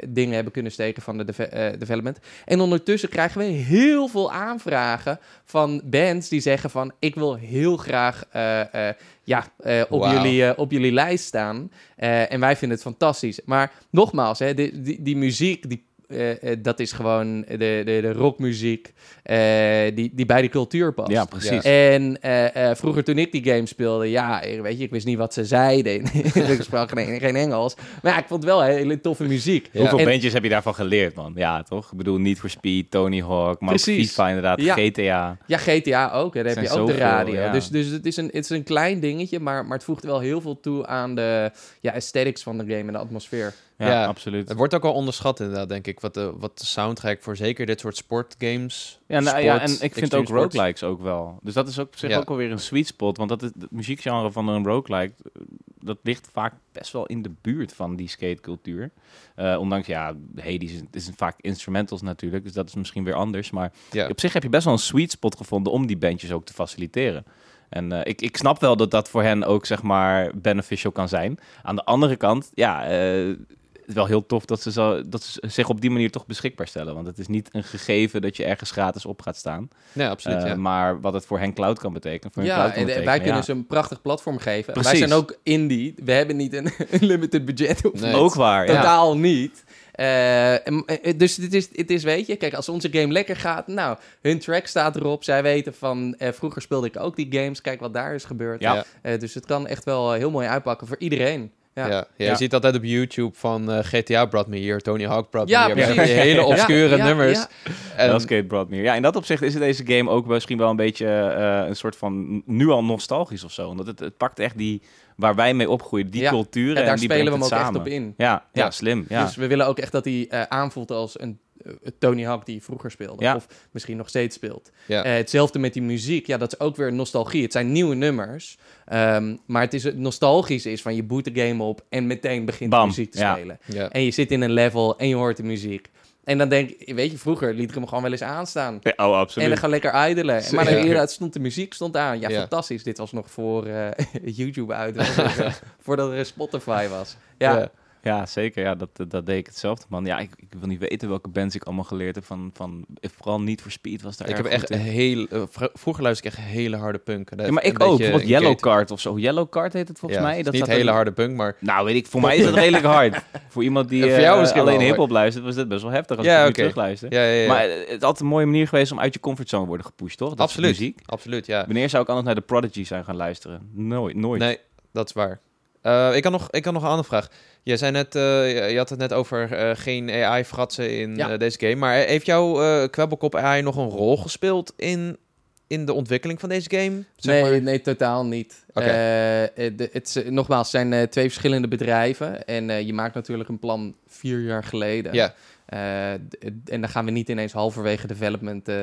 dingen hebben kunnen steken van de deve- development. En ondertussen krijgen we heel veel aanvragen van bands die zeggen van... ik wil heel graag ja, op, jullie, op jullie lijst staan. En wij vinden het fantastisch. Maar nogmaals, hè, die, die, die muziek, die eh, eh, dat is gewoon de, de, de rockmuziek eh, die, die bij de cultuur past. Ja, precies. En eh, eh, vroeger toen ik die game speelde, ja, weet je, ik wist niet wat ze zeiden. ik sprak geen, geen Engels. Maar ja, ik vond het wel hele toffe muziek. Ja. Hoeveel En- bandjes heb je daarvan geleerd, man? Ja, toch? Ik bedoel, Need for Speed, Tony Hawk, maar Precies. FIFA inderdaad, Ja. GTA. Ja, GTA ook. Hè. Daar heb zijn je ook de radio. ja. Dus, dus het, is een, het is een klein dingetje, maar, maar het voegt wel heel veel toe aan de ja, aesthetics van de game en de atmosfeer. Ja, Ja. absoluut. Het wordt ook al onderschat inderdaad, denk ik, wat de, wat de soundtrack voor zeker dit soort sportgames... Ja, nou, ja, en ik vind ook sports. roguelikes ook wel. Dus dat is ook op zich Ja. ook alweer een sweet spot. Want dat is, het muziekgenre van een roguelike, eh, dat ligt vaak best wel in de buurt van die skatecultuur. Eh ondanks, ja, Hades is, is vaak instrumentals natuurlijk, dus dat is misschien weer anders. Maar Ja. op zich heb je best wel een sweet spot gevonden om die bandjes ook te faciliteren. En eh, ik, ik snap wel dat dat voor hen ook, zeg maar, beneficial kan zijn. Aan de andere kant, ja, wel heel tof dat ze, zo, dat ze zich op die manier toch beschikbaar stellen. Want het is niet een gegeven dat je ergens gratis op gaat staan. Ja, absoluut, Eh, ja. Maar wat het voor hen cloud kan betekenen. Voor Ja, cloud kan en, betekenen, wij kunnen ja. ze een prachtig platform geven. Wij Precies. zijn ook indie. We hebben niet een unlimited budget. Of Nee. Ook waar, ja. Totaal niet. Eh, eh, dus het is, het is, weet je, kijk, als onze game lekker gaat, nou, hun track staat erop. Zij weten van, vroeger speelde ik ook die games, kijk wat daar is gebeurd. Ja. Dus het kan echt wel heel mooi uitpakken voor iedereen. Ja, Ja. Ja, je Ja. ziet altijd op YouTube van eh, GTA brought me here, Tony Hawk brought Ja, me here. Die hele obscure nummers. ja. En, Hellskate brought me here. Ja, in dat opzicht is deze game ook misschien wel een beetje eh, een soort van nu al nostalgisch of zo. Omdat het, het pakt echt die waar wij mee opgroeien, die Ja. cultuur En en, daar die spelen we hem ook echt op in. Ja, ja, Ja. slim. Ja. Dus we willen ook echt dat hij eh, aanvoelt als een Tony Hawk die vroeger speelde. Ja. Of misschien nog steeds speelt. Ja. Eh, hetzelfde met die muziek. Ja, dat is ook weer nostalgie. Het zijn nieuwe nummers. Ehm, maar het is het nostalgische is van je boot de game op en meteen begint de muziek te spelen. ja. En je zit in een level en je hoort de muziek. En dan denk ik, weet je, vroeger liet ik hem gewoon wel eens aanstaan. Ja, oh, En absoluut. dan gaan lekker idelen. Maar dan inderdaad stond de muziek stond aan. Ja, Ja. fantastisch. Dit was nog voor eh, YouTube uit. voordat er Spotify was. Ja, Ja. Zeker. Ja, dat, dat deed ik hetzelfde, man. Ja, ik, ik wil niet weten welke bands ik allemaal geleerd heb van... van vooral niet voor Speed was daar Ik heb echt heel... eh, vr- vroeger luisterde ik echt hele harde punk. Ja, maar ik ook. Bijvoorbeeld Yellow Card of zo. Yellow Card heet het volgens mij. Dat Dat niet hele harde punk, maar... Nou, weet ik. Voor mij is het redelijk hard. Voor iemand die voor eh, jou misschien alleen hip-hop luistert, was dit best wel heftig als Ja, ik nu oké. terugluister. Ja, ja, ja. Maar eh, het is altijd een mooie manier geweest om uit je comfortzone te worden gepusht, toch? Dat absoluut. muziek. Absoluut, ja. Wanneer zou ik anders naar de Prodigy zijn gaan luisteren? Nooit, nooit. Nee, dat is waar. Eh, ik, had nog, ik had nog een andere vraag. Je zei net, eh, je had het net over eh, geen AI-fratsen in Ja. eh, deze game. Maar heeft jouw kwebbelkop AI nog een rol gespeeld in, in de ontwikkeling van deze game? Zeg nee, maar? nee, totaal niet. Het, nogmaals, het zijn twee verschillende bedrijven. En je maakt natuurlijk een plan vier jaar geleden. Ja, d- en dan gaan we niet ineens halverwege development eh,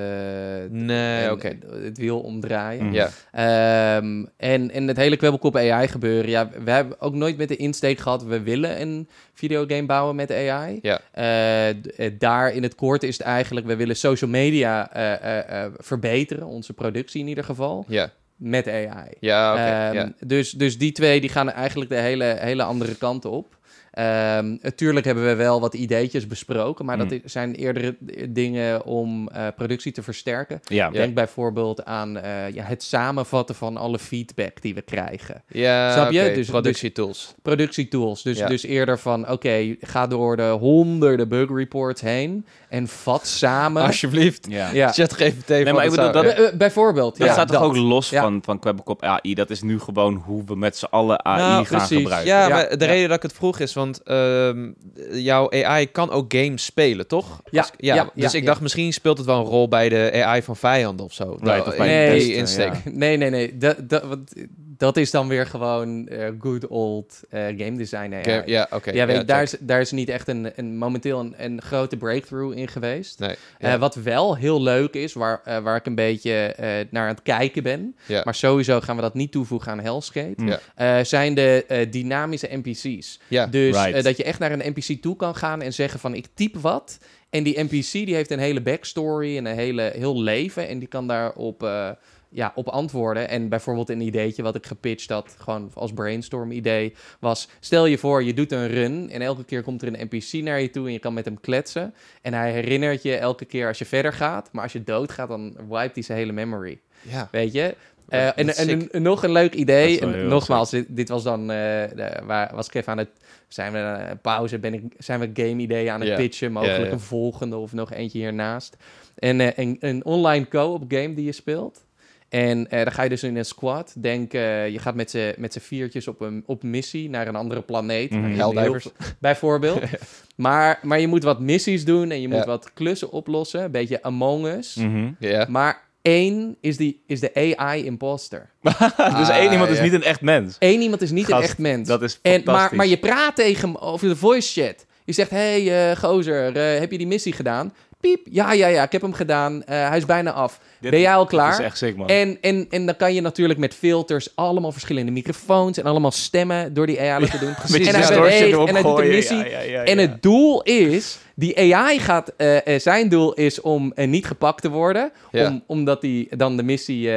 nee, en, eh, het wiel omdraaien. Mm. Ja, Ehm, en, en het hele kwebbelkop AI gebeuren. Ja, we hebben ook nooit met de insteek gehad. We willen een videogame bouwen met AI. Ja. Eh, eh, daar in het kort is het eigenlijk. We willen social media eh, eh, eh, verbeteren. Onze productie in ieder geval. ja, Met AI. ja, oké. Ehm, dus, dus die twee die gaan eigenlijk de hele, hele andere kant op. Ehm, natuurlijk hebben we wel wat ideetjes besproken, maar dat Mm. zijn eerder dingen om eh, productie te versterken. Ja, Denk bijvoorbeeld aan eh, ja, het samenvatten van alle feedback die we krijgen. ja snap je? oké, Dus- dus- productietools. Productietools. Dus, Ja. dus eerder van, oké, ga door de honderden bug reports heen en vat samen. Alsjeblieft. ja. ja. ChatGPT. Nee, maar ik bedoel, dat- ja. Eh, bijvoorbeeld. Dat ja, staat toch dat. ook los Ja. van, van Kwebbelkop AI? Dat is nu gewoon hoe we met z'n allen AI Nou, gaan precies. gebruiken. Ja, Ja, maar de ja. reden dat ik het vroeg is, want ehm, jouw AI kan ook games spelen, toch? Ja, Als- ja. ja, dus ja, ik ja. dacht, misschien speelt het wel een rol bij de AI van vijanden of zo. Right, Nou, of bij insteek. Nee, nee, nee. Dat, dat, want dat is dan weer gewoon eh, good old eh, game design AI. Ja, oké. Ja, daar, is, daar is niet echt een, een momenteel een, een grote breakthrough in geweest. Nee, Eh, wat wel heel leuk is, waar, waar ik een beetje eh, naar aan het kijken ben, maar sowieso gaan we dat niet toevoegen aan Hellskate. Ja. eh, zijn de eh, dynamische NPC's. Ja, Dus Right. dat je echt naar een NPC toe kan gaan en zeggen van ik type wat. En die NPC die heeft een hele backstory en een hele, heel leven. En die kan daarop eh, ja, op antwoorden. En bijvoorbeeld een ideetje wat ik gepitcht had, gewoon als brainstorm idee, was... Stel je voor, je doet een run en elke keer komt er een NPC naar je toe en je kan met hem kletsen. En hij herinnert je elke keer als je verder gaat. Maar als je doodgaat, dan wipet hij zijn hele memory. ja. Weet je? Eh, en, en sick. een- een- nog een leuk idee. En nogmaals, dit, dit was dan... eh, de- waar was ik even aan het... Zijn we aan een pauze? Ben ik, zijn we game-ideeën aan het pitchen? Mogelijk een volgende of nog eentje hiernaast. En eh, een, een online co-op game die je speelt. En eh, dan ga je dus in een squad. Denk, eh, je gaat met z'n met z'n viertjes op een op missie naar een andere planeet. Heel- Bijvoorbeeld. maar, maar je moet wat missies doen en je moet Ja. wat klussen oplossen. Een beetje Among Us. Mhm. Ja. Maar één is, die, is de AI-imposter. dus Ah, één iemand is niet een echt mens. Eén iemand is niet Gast, een echt mens. Dat is en, maar, maar je praat tegen hem over de voice chat. Je zegt, hey, eh, gozer, eh, heb je die missie gedaan? Piep, ja, ja, ja, ik heb hem gedaan. Eh, hij is bijna af. Dit- ben jij al klaar? is echt sick, man. En, en, en dan kan je natuurlijk met filters allemaal verschillende microfoons en allemaal stemmen door die AI laten doen. Je en hij beweegt en hij doet gooien. missie. En het doel is, die AI gaat, eh, zijn doel is om eh, niet gepakt te worden, Ja. om, omdat hij dan de missie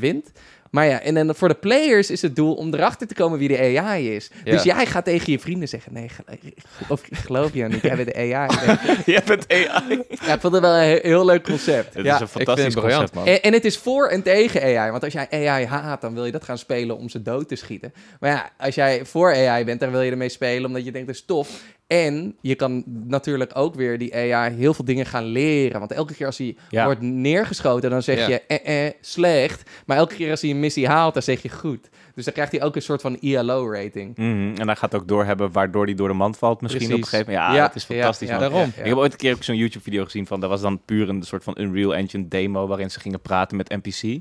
wint. Maar ja, en dan voor de players is het doel om erachter te komen wie de AI is. Ja. Dus jij gaat tegen je vrienden zeggen, nee, geloof, geloof je niet, jij bent de AI. Je bent AI. ja, ik vond het wel een heel, heel leuk concept. Het ja. is een fantastisch concept, man. En, en het is voor en tegen AI. Want als jij AI haat, dan wil je dat gaan spelen om ze dood te schieten. Maar ja, als jij voor AI bent, dan wil je ermee spelen omdat je denkt dat is tof. En je kan natuurlijk ook weer die AI heel veel dingen gaan leren. Want elke keer als hij Ja. wordt neergeschoten, dan zeg Ja. je eh, eh, slecht. Maar elke keer als hij een missie haalt, dan zeg je goed. Dus dan krijgt hij ook een soort van ILO-rating. Mhm. En hij gaat ook doorhebben waardoor hij door de mand valt misschien Precies. op een gegeven moment. Ja, dat is fantastisch, man. Daarom. Ik heb ooit een keer zo'n YouTube-video gezien van... dat was dan puur een soort van Unreal Engine demo... waarin ze gingen praten met NPC. En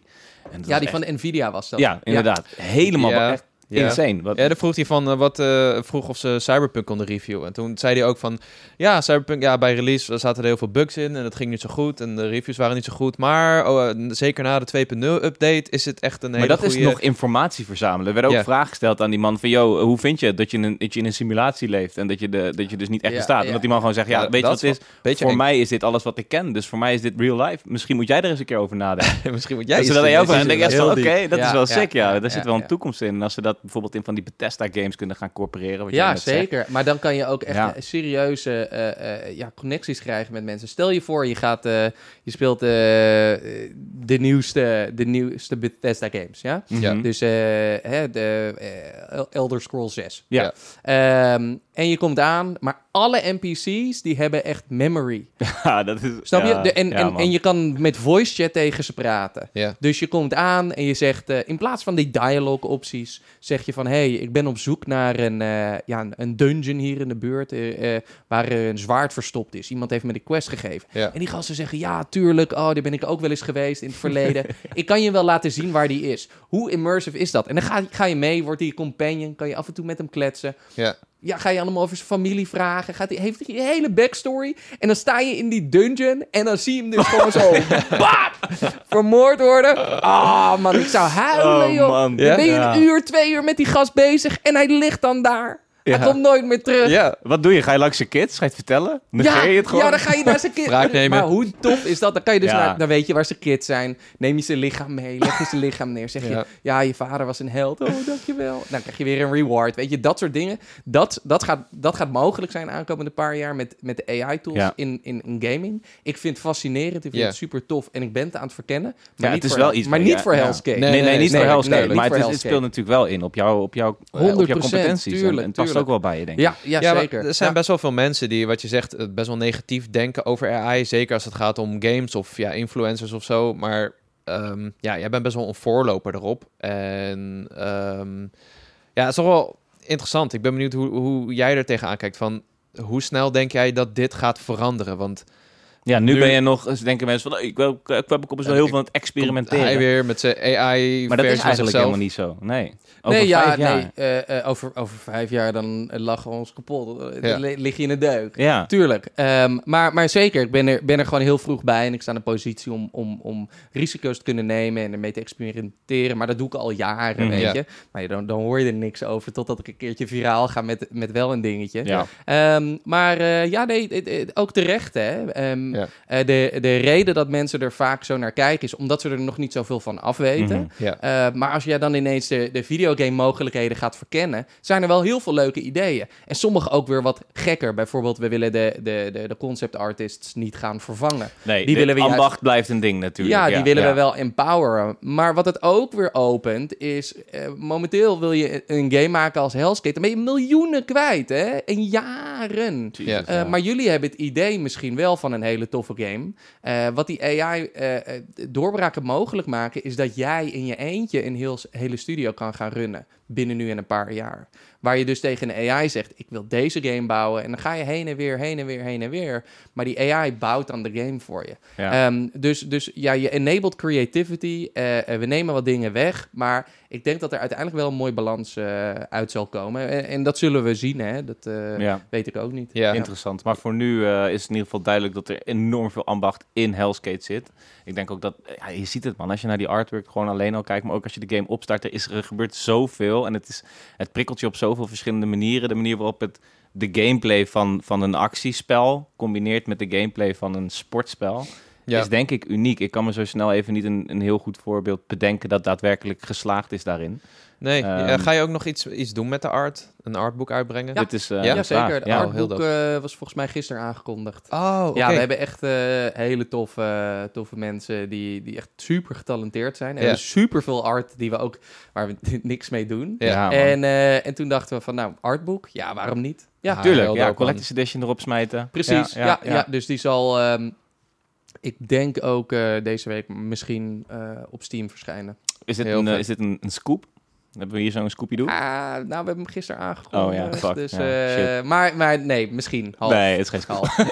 dat Ja, die echt- van Nvidia was dat. Ja, inderdaad. Helemaal Ja. echt Ja. insane. Wat... Ja, dan vroeg hij van eh, wat eh, vroeg of ze Cyberpunk konden reviewen. En toen zei hij ook van ja, Cyberpunk, ja, bij release zaten er heel veel bugs in en het ging niet zo goed en de reviews waren niet zo goed. Maar oh, eh, zeker na de 2.0 update is het echt een hele Maar dat is nog informatie verzamelen. Er werden ook Ja. vragen gesteld aan die man van... Yo, hoe vind je dat je, in een, dat je in een simulatie leeft... en dat je, de, dat je dus niet echt bestaat? En dat die man gewoon zegt... Ja, weet je dat wat het is voor eng. mij is dit alles wat ik ken. Dus voor mij is dit real life. Misschien moet jij er eens een keer over nadenken. Misschien moet jij ze eens dat aan jou vragen, dan denk Oké, dat is wel sick, ja. Daar zit wel een toekomst in. En als ze dat bijvoorbeeld in van die Bethesda-games kunnen gaan corporeren... Ja, net zegt. zeker. Maar dan kan je ook echt Ja. eh, serieuze eh, eh, ja, connecties krijgen met mensen. Stel je voor, je, gaat, eh, je speelt eh, de, nieuwste, de nieuwste Bethesda games. Ja? Ja. Dus eh, hè, de eh, Elder Scrolls 6. Ja. Ehm, en je komt aan, maar alle NPC's die hebben echt memory. Ja, dat is... Snap ja, je? De, en, ja, en, en je kan met voice chat tegen ze praten. Ja. Dus je komt aan en je zegt, eh, in plaats van die dialogue opties, zeg je van, hé, hey, ik ben op zoek naar een, eh, ja, een- een dungeon hier in de buurt, eh, waar een zwaard verstopt is. Iemand heeft me de quest gegeven. Ja. En die gasten zeggen, ja, tuurlijk, oh, daar ben ik ook wel eens geweest in het verleden. ik kan je wel laten zien waar die is. Hoe immersive is dat? En dan ga, ga je mee, wordt hij je companion, kan je af en toe met hem kletsen. Ja. Ja, ga je allemaal over zijn familie vragen. Gaat hij, heeft hij je hele backstory. En dan sta je in die dungeon. En dan zie je hem dus gewoon zo. bam, vermoord worden. Ah, man, ik zou huilen, Oh, joh. man. Dan ben je een uur, twee uur met die gast bezig. En hij ligt dan daar. Ja. Hij komt nooit meer terug. Ja, Wat doe je? Ga je langs je kids? Ga je het vertellen? Negeer je het gewoon? ja, dan ga je naar zijn. Wraak nemen. Maar hoe tof is dat? Dan kan je dus Ja. naar, dan weet je waar zijn kids zijn. Neem je zijn lichaam mee, leg je zijn lichaam neer. Zeg je, Ja. je vader was een held. Oh, dankjewel. Dan krijg je weer een reward. Weet je, dat soort dingen. Dat, dat, gaat, dat gaat mogelijk zijn aankomende paar jaar met, met de AI-tools Ja. in, in, in gaming. Ik vind het fascinerend. Ik vind het super tof. En ik ben het aan het verkennen. Maar Ja, niet het is voor, wel iets Maar niet voor. Hell's Gate. Nee, Nee, niet voor Hell's maar het, speelt natuurlijk wel in op, jou, op, jou, eh, op jouw 100%, competenties. en tuurlijk. Ook wel bij je, denk ik. Ja, ja, zeker. er zijn Ja. best wel veel mensen die, wat je zegt, eh, best wel negatief denken over AI. Zeker als het gaat om games of ja, influencers of zo. Maar ehm, ja, jij bent best wel een voorloper erop. En ehm, ja, het is toch wel interessant. Ik ben benieuwd hoe, hoe jij er tegenaan kijkt. Van hoe snel denk jij dat dit gaat veranderen? Want Ja, nu, Nu- ben je nog, eens denken mensen van, "Oh, ik, wil, ik, ik heb ook best wel heel Ik- veel aan het hij experimenteren. weer met zijn AI-versie Maar dat is eigenlijk zichzelf. helemaal niet zo. Nee. Over nee, ja, jaar. nee. eh, eh, over, over vijf jaar dan lachen we ons kapot. Eh, Ja. Lig je in de deuk. Ja. Tuurlijk. Ehm, maar, maar zeker, ik ben er, ben er gewoon heel vroeg bij. En ik sta in een positie om, om, om risico's te kunnen nemen en ermee te experimenteren. Maar dat doe ik al jaren, Mhm. weet Ja. je. Maar je- dan, dan hoor je er niks over totdat ik een keertje viraal ga met, met wel een dingetje. Ja. Ehm, maar ja, nee, ook terecht, hè. Ehm, Ja. Eh, de, de reden dat mensen er vaak zo naar kijken is omdat ze er nog niet zoveel van afweten. Mhm. Ja. Eh, maar als jij dan ineens de, de videogame mogelijkheden gaat verkennen, zijn er wel heel veel leuke ideeën. En sommige ook weer wat gekker. Bijvoorbeeld, we willen de, de, de, de concept artists niet gaan vervangen. Nee, Die willen we juist- ambacht blijft een ding natuurlijk. Ja, die willen ja. we wel empoweren. Maar wat het ook weer opent, is eh, momenteel wil je een game maken als Hellskate. Dan ben je miljoenen kwijt, hè? En jaren. Jezus, Ja. Eh, ja. Maar jullie hebben het idee misschien wel van een hele toffe game. Eh, wat die AI eh, eh, doorbraken mogelijk maken, is dat jij in je eentje een heel, hele studio kan gaan runnen. Binnen nu en een paar jaar. Waar je dus tegen een AI zegt: Ik wil deze game bouwen. En dan ga je heen en weer, heen en weer, heen en weer. Maar die AI bouwt dan de game voor je. Ja. Ehm, dus, dus ja, je enabled creativity. we nemen wat dingen weg. Maar ik denk dat er uiteindelijk wel een mooi balans eh, uit zal komen. En, en dat zullen we zien, hè? Dat eh, ja. weet ik ook niet. Ja. Interessant. Maar voor nu eh, is het in ieder geval duidelijk dat er enorm veel ambacht in Hellskate zit. Ik denk ook dat, ja, je ziet het man, als je naar die artwork gewoon alleen al kijkt, maar ook als je de game opstart, er, is, er gebeurt zoveel. En het, is, het prikkelt je op zoveel verschillende manieren. De manier waarop het de gameplay van, van een actiespel combineert met de gameplay van een sportspel, Ja. is denk ik uniek. Ik kan me zo snel even niet een, een heel goed voorbeeld bedenken dat daadwerkelijk geslaagd is daarin. Nee, Ehm, ja, ga je ook nog iets, iets doen met de art? Een artboek uitbrengen? Dit is eh, Ja, de zeker. Het Ja. Oh, heel artboek eh, was volgens mij gisteren aangekondigd. Oh, oké. Ja, we hebben echt eh, hele toffe, toffe mensen die, die echt super getalenteerd zijn. En Ja. hebben super veel art die we ook, waar we niks mee doen. Ja. Ja, en, eh, en toen dachten we van, nou, artboek, ja, waarom niet? Ja, Ah, Tuurlijk, ja. Collector's Edition erop smijten. precies. Ja, ja, dus die zal, ehm, ik denk ook eh, deze week misschien eh, op Steam verschijnen. Is dit, een, eh, is dit een, een scoop? Hebben we hier zo'n Scooby-Doo? Ah, nou, we hebben hem gisteren aangekondigd. Oh ja, fuck. Dus, Ja, eh, maar, maar nee, misschien. Half. nee, het is geen. Half.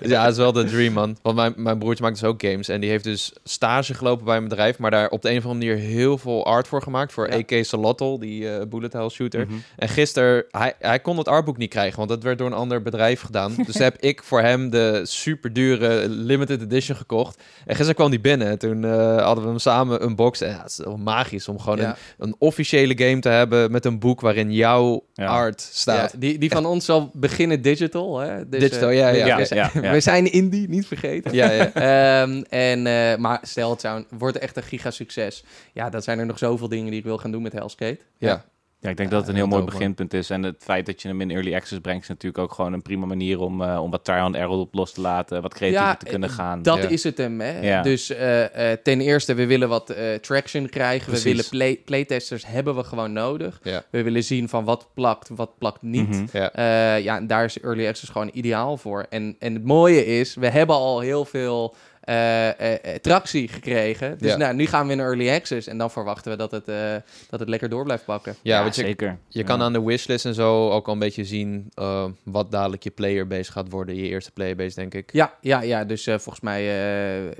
Ja, het is wel de dream, man. Want mijn, mijn broertje maakt dus ook games. En die heeft dus stage gelopen bij een bedrijf. Maar daar op de een of andere manier heel veel art voor gemaakt. Voor Ja. AK Salotl, die eh, bullet hell shooter. Mhm. En gisteren, hij, hij kon het artboek niet krijgen. Want dat werd door een ander bedrijf gedaan. dus heb ik voor hem de super dure limited edition gekocht. En gisteren kwam die binnen. En toen eh, hadden we hem samen unboxed. En ja, het is wel magisch om gewoon Ja. een, een officiële game te hebben. Met een boek waarin jouw Ja. art staat. Ja, die, die van ons zal beginnen digital. Hè? Dus, Digital, eh, ja, we- ja. We, Ja, zijn, ja, ja. we zijn indie, niet vergeten. Ja, ja. Ehm, en, eh, maar stel, het zou, wordt echt een gigasucces. Ja, dan zijn er nog zoveel dingen die ik wil gaan doen met Hellskate. ja. Ja, ik denk dat het een heel mooi beginpunt is. En het feit dat je hem in early access brengt, is natuurlijk ook gewoon een prima manier om, eh, om wat trial and error op los te laten, wat creatiever Ja, te kunnen eh, gaan. Dat Ja. is het hem. Hè? Ja. Dus eh, eh, ten eerste, we willen wat eh, traction krijgen. Precies. We willen play, playtesters hebben we gewoon nodig. Ja. We willen zien van wat plakt, wat plakt niet. Mhm. Ja. Eh, ja, en daar is Early Access gewoon ideaal voor. En, en het mooie is, we hebben al heel veel tractie gekregen. Dus Ja. nou, nu gaan we in Early Access en dan verwachten we dat het, eh, dat het lekker door blijft pakken. Ja, want je, zeker. Je kan aan de wishlist en zo ook al een beetje zien eh, wat dadelijk je playerbase gaat worden. Je eerste playerbase, denk ik. Ja, ja, ja dus eh, volgens mij eh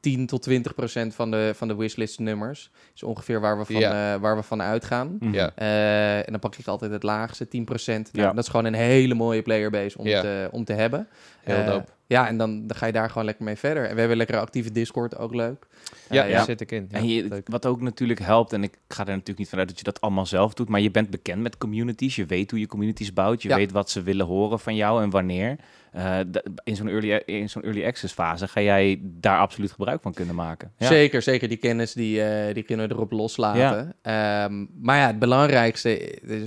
10 tot 20 procent van de, van de wishlist nummers is ongeveer waar we van, Ja. eh, waar we van uitgaan. Mhm. Ja. Eh, en dan pak ik altijd het laagste, 10 procent. Nou, Ja. Dat is gewoon een hele mooie playerbase om, Ja. te, om te hebben. Heel Eh, dope. Ja, en dan, dan ga je daar gewoon lekker mee verder. En we hebben een lekkere actieve Discord, ook leuk. Ja, Eh, daar zit ik in. Ja, En je, wat ook natuurlijk helpt, en ik ga er natuurlijk niet vanuit dat je dat allemaal zelf doet, maar je bent bekend met communities. Je weet hoe je communities bouwt. Je Ja. weet wat ze willen horen van jou en wanneer. Eh, in zo'n early, in zo'n early access fase ga jij daar absoluut gebruik van kunnen maken. Ja. Zeker, zeker. Die kennis die, eh, die kunnen we erop loslaten. Ehm, maar ja, het belangrijkste is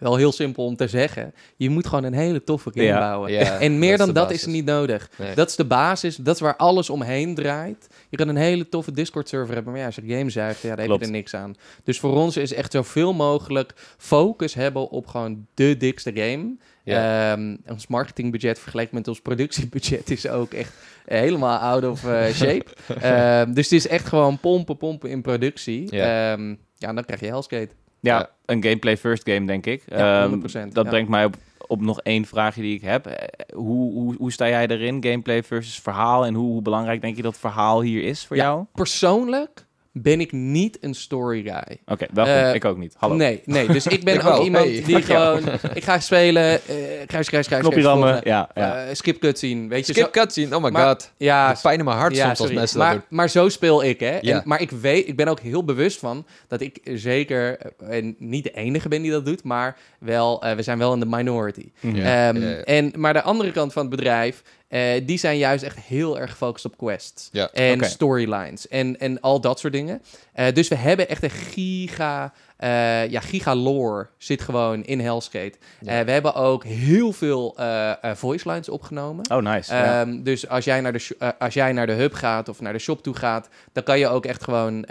wel heel simpel om te zeggen. Je moet gewoon een hele toffe game Ja. bouwen. Ja, en meer dan dat basis. is niet nodig. Nee. Dat is de basis. Dat is waar alles omheen draait. Je kan een hele toffe Discord-server hebben. Maar ja, als je game zuigt, ja, daar heb Klopt. je er niks aan. Dus voor ons is echt zoveel mogelijk focus hebben op gewoon de dikste game. Ja. Ehm, ons marketingbudget vergeleken met ons productiebudget is ook echt helemaal out of eh, shape. Ehm, dus het is echt gewoon pompen, pompen in productie. Ja. Ehm, ja, dan krijg je Hellskate. Ja, Ja. een gameplay first game, denk ik. Ja, Ehm, 100%, dat brengt mij op, op nog één vraagje die ik heb. Eh, Hoe, hoe, hoe sta jij erin, gameplay versus verhaal? En hoe, hoe belangrijk denk je dat verhaal hier is voor jou? Persoonlijk ben ik niet een story guy. Oké, wel goed. Eh, ik ook niet. Hallo. Nee, nee. Dus ik ben Ik ook wel. iemand Hey, die gewoon... Ik ga spelen, eh kruis, kruis, kruis. Knopje rammen. Ja, ja. Eh, skip cutscene, weet je. Skip zo- cutscene, oh my Maar- god. Ja, Het pijn in mijn hart ja, soms als mensen dat maar, doen. maar zo speel ik, hè. Ja. En, maar ik weet, ik ben ook heel bewust van dat ik zeker en niet de enige ben die dat doet, maar wel, eh, we zijn wel in de minority. Ja. Ja, ja. En, maar de andere kant van het bedrijf, eh, die zijn juist echt heel erg gefocust op quests. Ja, en storylines en, en al dat soort dingen. Eh, dus we hebben echt een giga, eh, ja, giga lore zit gewoon in Hellskate. Ja. Eh, we hebben ook heel veel eh, voice lines opgenomen. Oh, nice. ja. Ehm, Dus als jij, naar de als jij naar de hub gaat of naar de shop toe gaat, dan kan je ook echt gewoon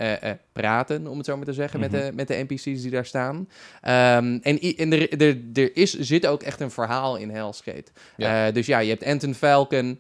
praten, om het zo maar te zeggen, Mhm. met, de, met de NPC's die daar staan. Ehm, en en er, er, er is, zit ook echt een verhaal in Hellskate. Ja. Dus ja, je hebt Anton Falcon.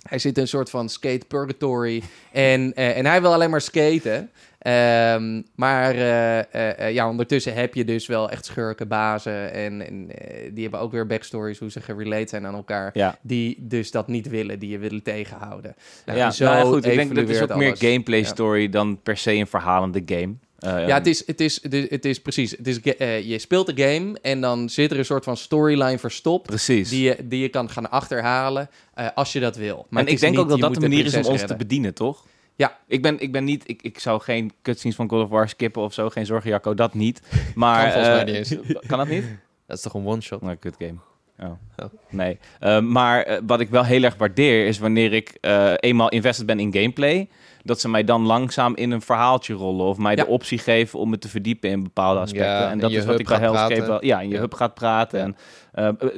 Hij zit in een soort van skate purgatory. en, en hij wil alleen maar skaten. Ehm, maar eh, eh, eh, ja, ondertussen heb je dus wel echt schurken, bazen. En, en die hebben ook weer backstories, hoe ze gerelate zijn aan elkaar. ja. Die dus dat niet willen, die je willen tegenhouden. Nou, ja, zo nou ja, goed. Ik denk dat is ook meer gameplay Ja. story dan per se een verhalende game. Eh, Ja, het is, het is, het is, het is precies. Het is, eh, je speelt de game en dan zit er een soort van storyline verstopt. Precies. Die je, die je kan gaan achterhalen eh, als je dat wil. Maar en ik denk niet, ook dat dat de manier is om ons te bedienen, toch? Ja. Ik ben, ik ben niet... Ik, ik zou geen cutscenes van God of War skippen of zo. Geen zorgen, Jacco. Dat niet. Maar... Kan volgens mij eh, niet eens. Kan dat niet? Dat is toch een one-shot? Nou, kut game. Oh. Oh. Nee. Eh, maar eh, wat ik wel heel erg waardeer is wanneer ik eenmaal invested ben in gameplay, dat ze mij dan langzaam in een verhaaltje rollen of mij Ja. de optie geven om me te verdiepen in bepaalde aspecten. Ja, en dat is wat ik bij Hellscape wel... Ja, in je Ja. hub gaat praten. En,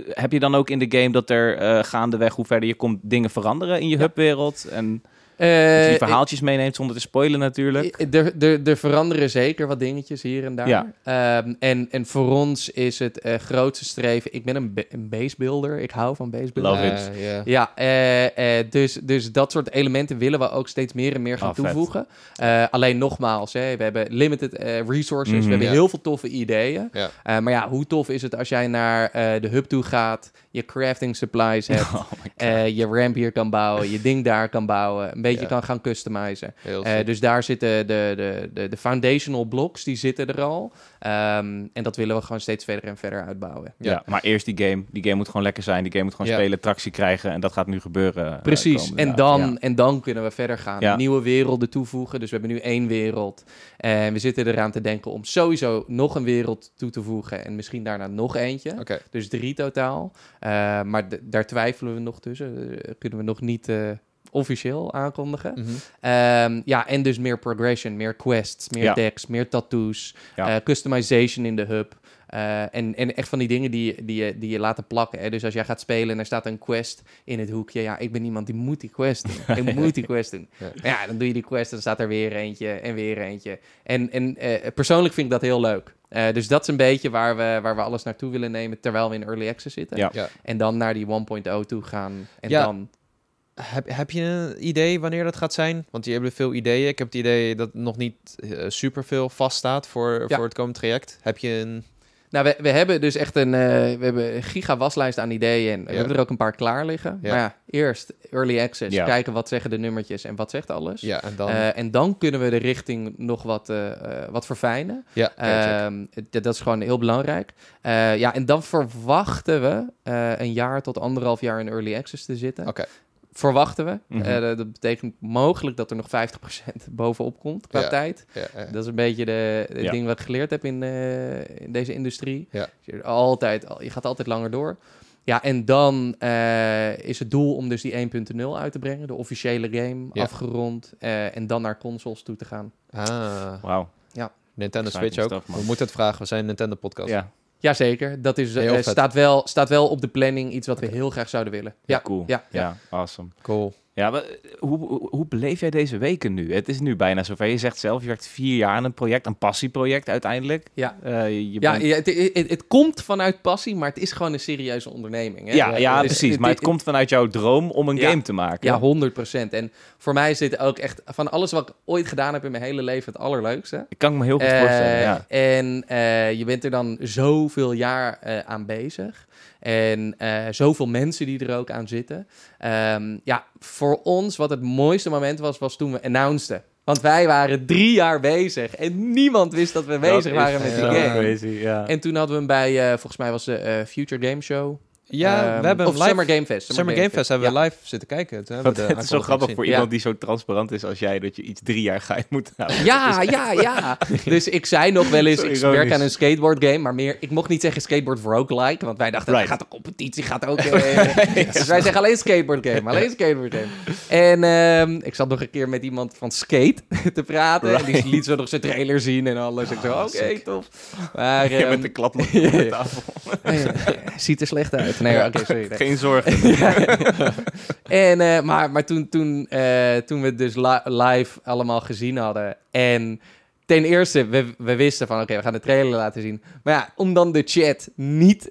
heb je dan ook in de game dat er gaandeweg, hoe verder je komt, dingen veranderen in je hubwereld? En Eh, die verhaaltjes meeneemt zonder te spoilen natuurlijk. Eh, Er, er, er veranderen zeker wat dingetjes hier en daar. Ja. Ehm, en, en voor ons is het eh, grootste streven... Ik ben een, een basebuilder. Ik hou van basebuilden. Love it. Eh, ja. Ja, eh, eh, dus, dus dat soort elementen willen we ook steeds meer en meer gaan vet. toevoegen. Eh, alleen nogmaals, hè, we hebben limited eh, resources. Mhm. we hebben Ja. heel veel toffe ideeën. Ja. Eh, maar ja, hoe tof is het als jij naar eh, de hub toe gaat... je crafting supplies hebt... Oh eh, je ramp hier kan bouwen, je ding daar kan bouwen, een beetje Ja. kan gaan customizen. Eh, dus daar zitten de, de, de, de foundational blocks, die zitten er al. Ehm, en dat willen we gewoon steeds verder en verder uitbouwen. Ja. Ja. maar eerst die game. Die game moet gewoon lekker zijn. Die game moet gewoon Ja. spelen, tractie krijgen. En dat gaat nu gebeuren. eh, Precies, en dan, Ja. en dan kunnen we verder gaan. Ja. Nieuwe werelden toevoegen. Dus we hebben nu één wereld. En we zitten eraan te denken om sowieso nog een wereld toe te voegen. En misschien daarna nog eentje. Oké. Dus drie totaal. Eh, maar daar twijfelen we nog tussen. Eh, kunnen we nog niet eh, officieel aankondigen. Mhm. Ehm, ja, en dus meer progression, meer quests, meer Ja. decks, meer tattoos, Ja. customization in de hub. Eh, en, en echt van die dingen die, je- die, je, die je laten plakken. Hè? Dus als jij gaat spelen en er staat een quest in het hoekje. Ja, ik ben iemand die moet die quest doen. Ik moet die quest doen. Ja. Dan doe je die quest en dan staat er weer eentje en weer eentje. En, en eh, persoonlijk vind ik dat heel leuk. Eh, dus dat is een beetje waar we, waar we alles naartoe willen nemen terwijl we in early access zitten. Ja. Ja. En dan naar die 1.0 toe gaan. En Ja. dan Heb, heb je een idee wanneer dat gaat zijn? Want je hebt veel ideeën. Ik heb het idee dat nog niet eh, super veel vaststaat voor, Ja. voor het komende traject. Heb je een... Nou, we, we hebben dus echt een, eh, we hebben een giga waslijst aan ideeën en we Ja. hebben er ook een paar klaar liggen. Ja. Maar ja, eerst early access, Ja. kijken wat zeggen de nummertjes en wat zegt alles. Ja, en dan... Eh, en dan kunnen we de richting nog wat, eh, wat verfijnen. ja. Ehm, dat, is gewoon heel belangrijk. Ja, en dan verwachten we een jaar tot anderhalf jaar in early access te zitten. Oké. Verwachten we. Mhm. Eh, dat dat betekent mogelijk dat er nog 50% bovenop komt qua Ja. tijd. Ja, ja. Dat is een beetje de, Ja. ding wat ik geleerd heb in, eh, in deze industrie. Ja. Je, altijd, al- je gaat altijd langer door. Ja, en dan eh, is het doel om dus die 1.0 uit te brengen. De officiële game Ja. afgerond. eh, en dan naar consoles toe te gaan. Ah, Wauw. Nintendo Exciting Switch ook. stuff. We moeten het vragen. We zijn een Nintendo podcast. Ja. Jazeker, dat is, eh, staat, wel, staat wel op de planning. Iets wat we heel graag zouden willen. Ja, cool. ja, Ja, ja. awesome. Cool. Ja, maar, eh, hoe, hoe, beleef jij deze weken nu? Het is nu bijna zover. Je zegt zelf, je werkt vier jaar aan een project, een passieproject uiteindelijk. Ja. Eh, je Ja, bent- ja, het, het, het komt vanuit passie, maar het is gewoon een serieuze onderneming. Hè? ja, ja, Dus precies. het- maar het komt vanuit jouw droom om een Ja. game te maken. Ja, 100%. En voor mij is dit ook echt van alles wat ik ooit gedaan heb in mijn hele leven het allerleukste. Ik kan me heel goed Eh, voorstellen, ja. En eh, je bent er dan zoveel jaar eh, aan bezig. En eh, zoveel mensen die er ook aan zitten. Ehm, ja, voor ons, wat het mooiste moment was, was toen we announceden. Want wij waren drie jaar bezig en niemand wist dat we bezig Dat waren met die game. Crazy. En toen hadden we hem bij, eh, volgens mij was de eh, Future Game Show Ja, Ehm, we hebben of hem live- Summer Game Fest. Summer Game Fest hebben we live zitten kijken. Toen hebben Want het is zo grappig gezien. voor Ja. iemand die zo transparant is als jij, dat je iets drie jaar geheim moet houden. Ja, ja, ja. Dus ik zei nog wel eens, Zo ik ironisch. werk aan een skateboard game, maar meer, ik mocht niet zeggen skateboard roguelike, want wij dachten, Right. gaat de competitie, gaat ook... eh, dus wij zeggen alleen skateboard game, alleen skateboard game. En ehm, ik zat nog een keer met iemand van Skate te praten, en die liet zo nog zijn trailer zien en alles. Ik zo, oké, sick. tof. Maar, Ja, ehm, met de klap op de tafel. oh ja, ziet er slecht uit. Nee, oké, sorry. nee. Geen zorgen. En, eh, maar maar toen, toen, eh, toen we het dus li- live allemaal gezien hadden. En ten eerste, we, we wisten van oké, we gaan de trailer laten zien. Maar ja, om dan de chat niet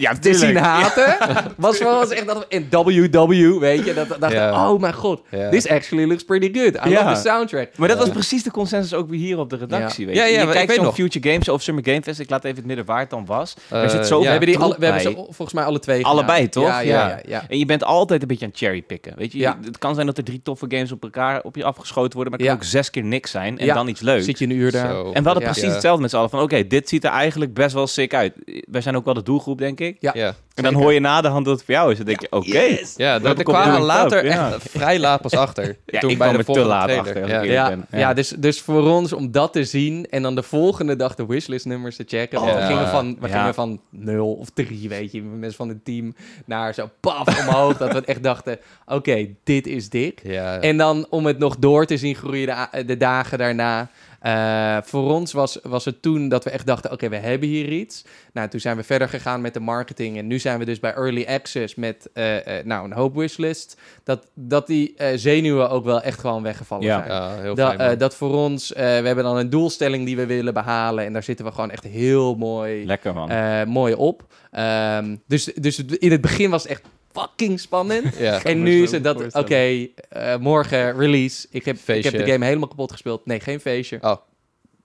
Ja, te zien haten, was voor ons echt dat we in WW, weet je, dat we dachten, Ja. oh mijn god, Ja. this actually looks pretty good. I Ja. love the soundtrack. Maar dat was precies de consensus ook weer hier op de redactie. Weet Ja, je, ja, je kijkt weet zo'n nog. Future Games of Summer Game Fest. Ik laat even het midden waar het dan was. er Eh, zit zo we ja. hebben, die alle, we hebben ze volgens mij alle twee Allebei, gedaan. toch? Ja, ja, Ja. ja. ja. En je bent altijd een beetje aan cherrypicken. Weet je, Ja. het kan zijn dat er drie toffe games op elkaar op je afgeschoten worden, maar het Ja. kan ook zes keer niks zijn en Ja. dan iets leuks. Zit je een uur daar? Zo. En we hadden Ja. precies Ja. hetzelfde met z'n allen. Van oké, dit ziet er eigenlijk best wel sick uit. Wij zijn ook wel de doelgroep, denk ik. Ja. Ja, En dan hoor je na de hand dat het voor jou is. Dan denk je, oké. Yes! ja daar kwamen later ja. echt vrij laat pas achter. Ja, Toen ik bij kwam de te laat trailer. achter, als Ja. Ja, ben. ja. dus, dus voor ons om dat te zien en dan de volgende dag de wishlist nummers te checken. We gingen van, we gingen van 0 of 3, weet je, mensen van het team, naar zo paf omhoog. dat we echt dachten, oké, dit is dik. Ja. En dan om het nog door te zien groeien de dagen daarna. Eh, voor ons was, was het toen dat we echt dachten: oké, we hebben hier iets. Nou, toen zijn we verder gegaan met de marketing. En nu zijn we dus bij Early Access met eh, eh, nou, een hoop wishlist. Dat, dat die zenuwen ook wel echt gewoon weggevallen Ja. zijn. ja, heel Da- fijn. dat voor ons, we hebben dan een doelstelling die we willen behalen. En daar zitten we gewoon echt heel mooi, Lekker man. mooi op. Ehm, dus, dus in het begin was het echt fucking spannend. ja. En nu is het dat, oké, eh, morgen release. Ik heb, ik heb de game helemaal kapot gespeeld. Nee, geen feestje. Oh.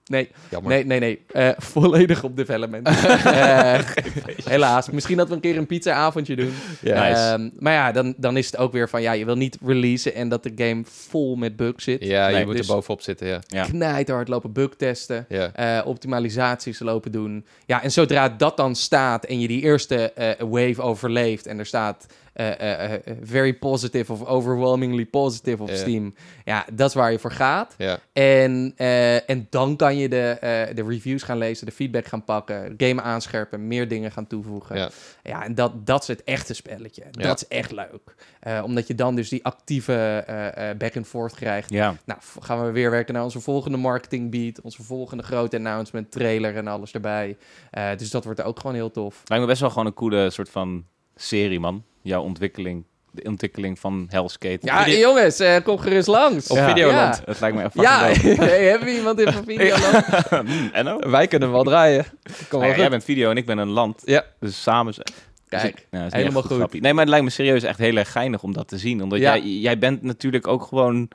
Nee, Jammer. nee, nee, nee. Eh, volledig op development. Eh, helaas. Misschien dat we een keer een pizza-avondje doen. Ja. Nice. Ehm, maar ja, dan, dan is het ook weer van... Ja, je wil niet releasen en dat de game vol met bugs zit. Ja, je moet dus- er bovenop zitten, ja. Ja. Knijterhard lopen bugtesten. ja. eh, optimalisaties lopen doen. Ja, en zodra dat dan staat en je die eerste eh, wave overleeft en er staat very positive of overwhelmingly positive op. Steam, ja, dat is waar je voor gaat. Ja. En, eh, en dan kan je de, eh, de reviews gaan lezen, de feedback gaan pakken, game aanscherpen, meer dingen gaan toevoegen. Ja. Ja, en dat, dat is het echte spelletje. Ja. Dat is echt leuk. Eh, omdat je dan dus die actieve eh, eh, back and forth krijgt. Ja. Nou, gaan we weer werken naar onze volgende marketing beat, onze volgende grote announcement, trailer en alles erbij. Eh, dus dat wordt ook gewoon heel tof. Lijkt me best wel gewoon een coole soort van serie, man. Jouw ontwikkeling. De ontwikkeling van Hellskate. Ja, jongens, eh, kom gerust langs. Op Ja. Videoland. Dat lijkt me echt Ja, hey, hebben we iemand in van Videoland? Hmm, Enno? Wij kunnen wel draaien. Kom Nou ja, jij bent video en ik ben een land. Ja. Dus samen... zijn- Kijk, Dus ik- niet helemaal goed. grappie. Nee, maar het lijkt me serieus echt heel erg geinig om dat te zien. Omdat Ja. jij, jij bent natuurlijk ook gewoon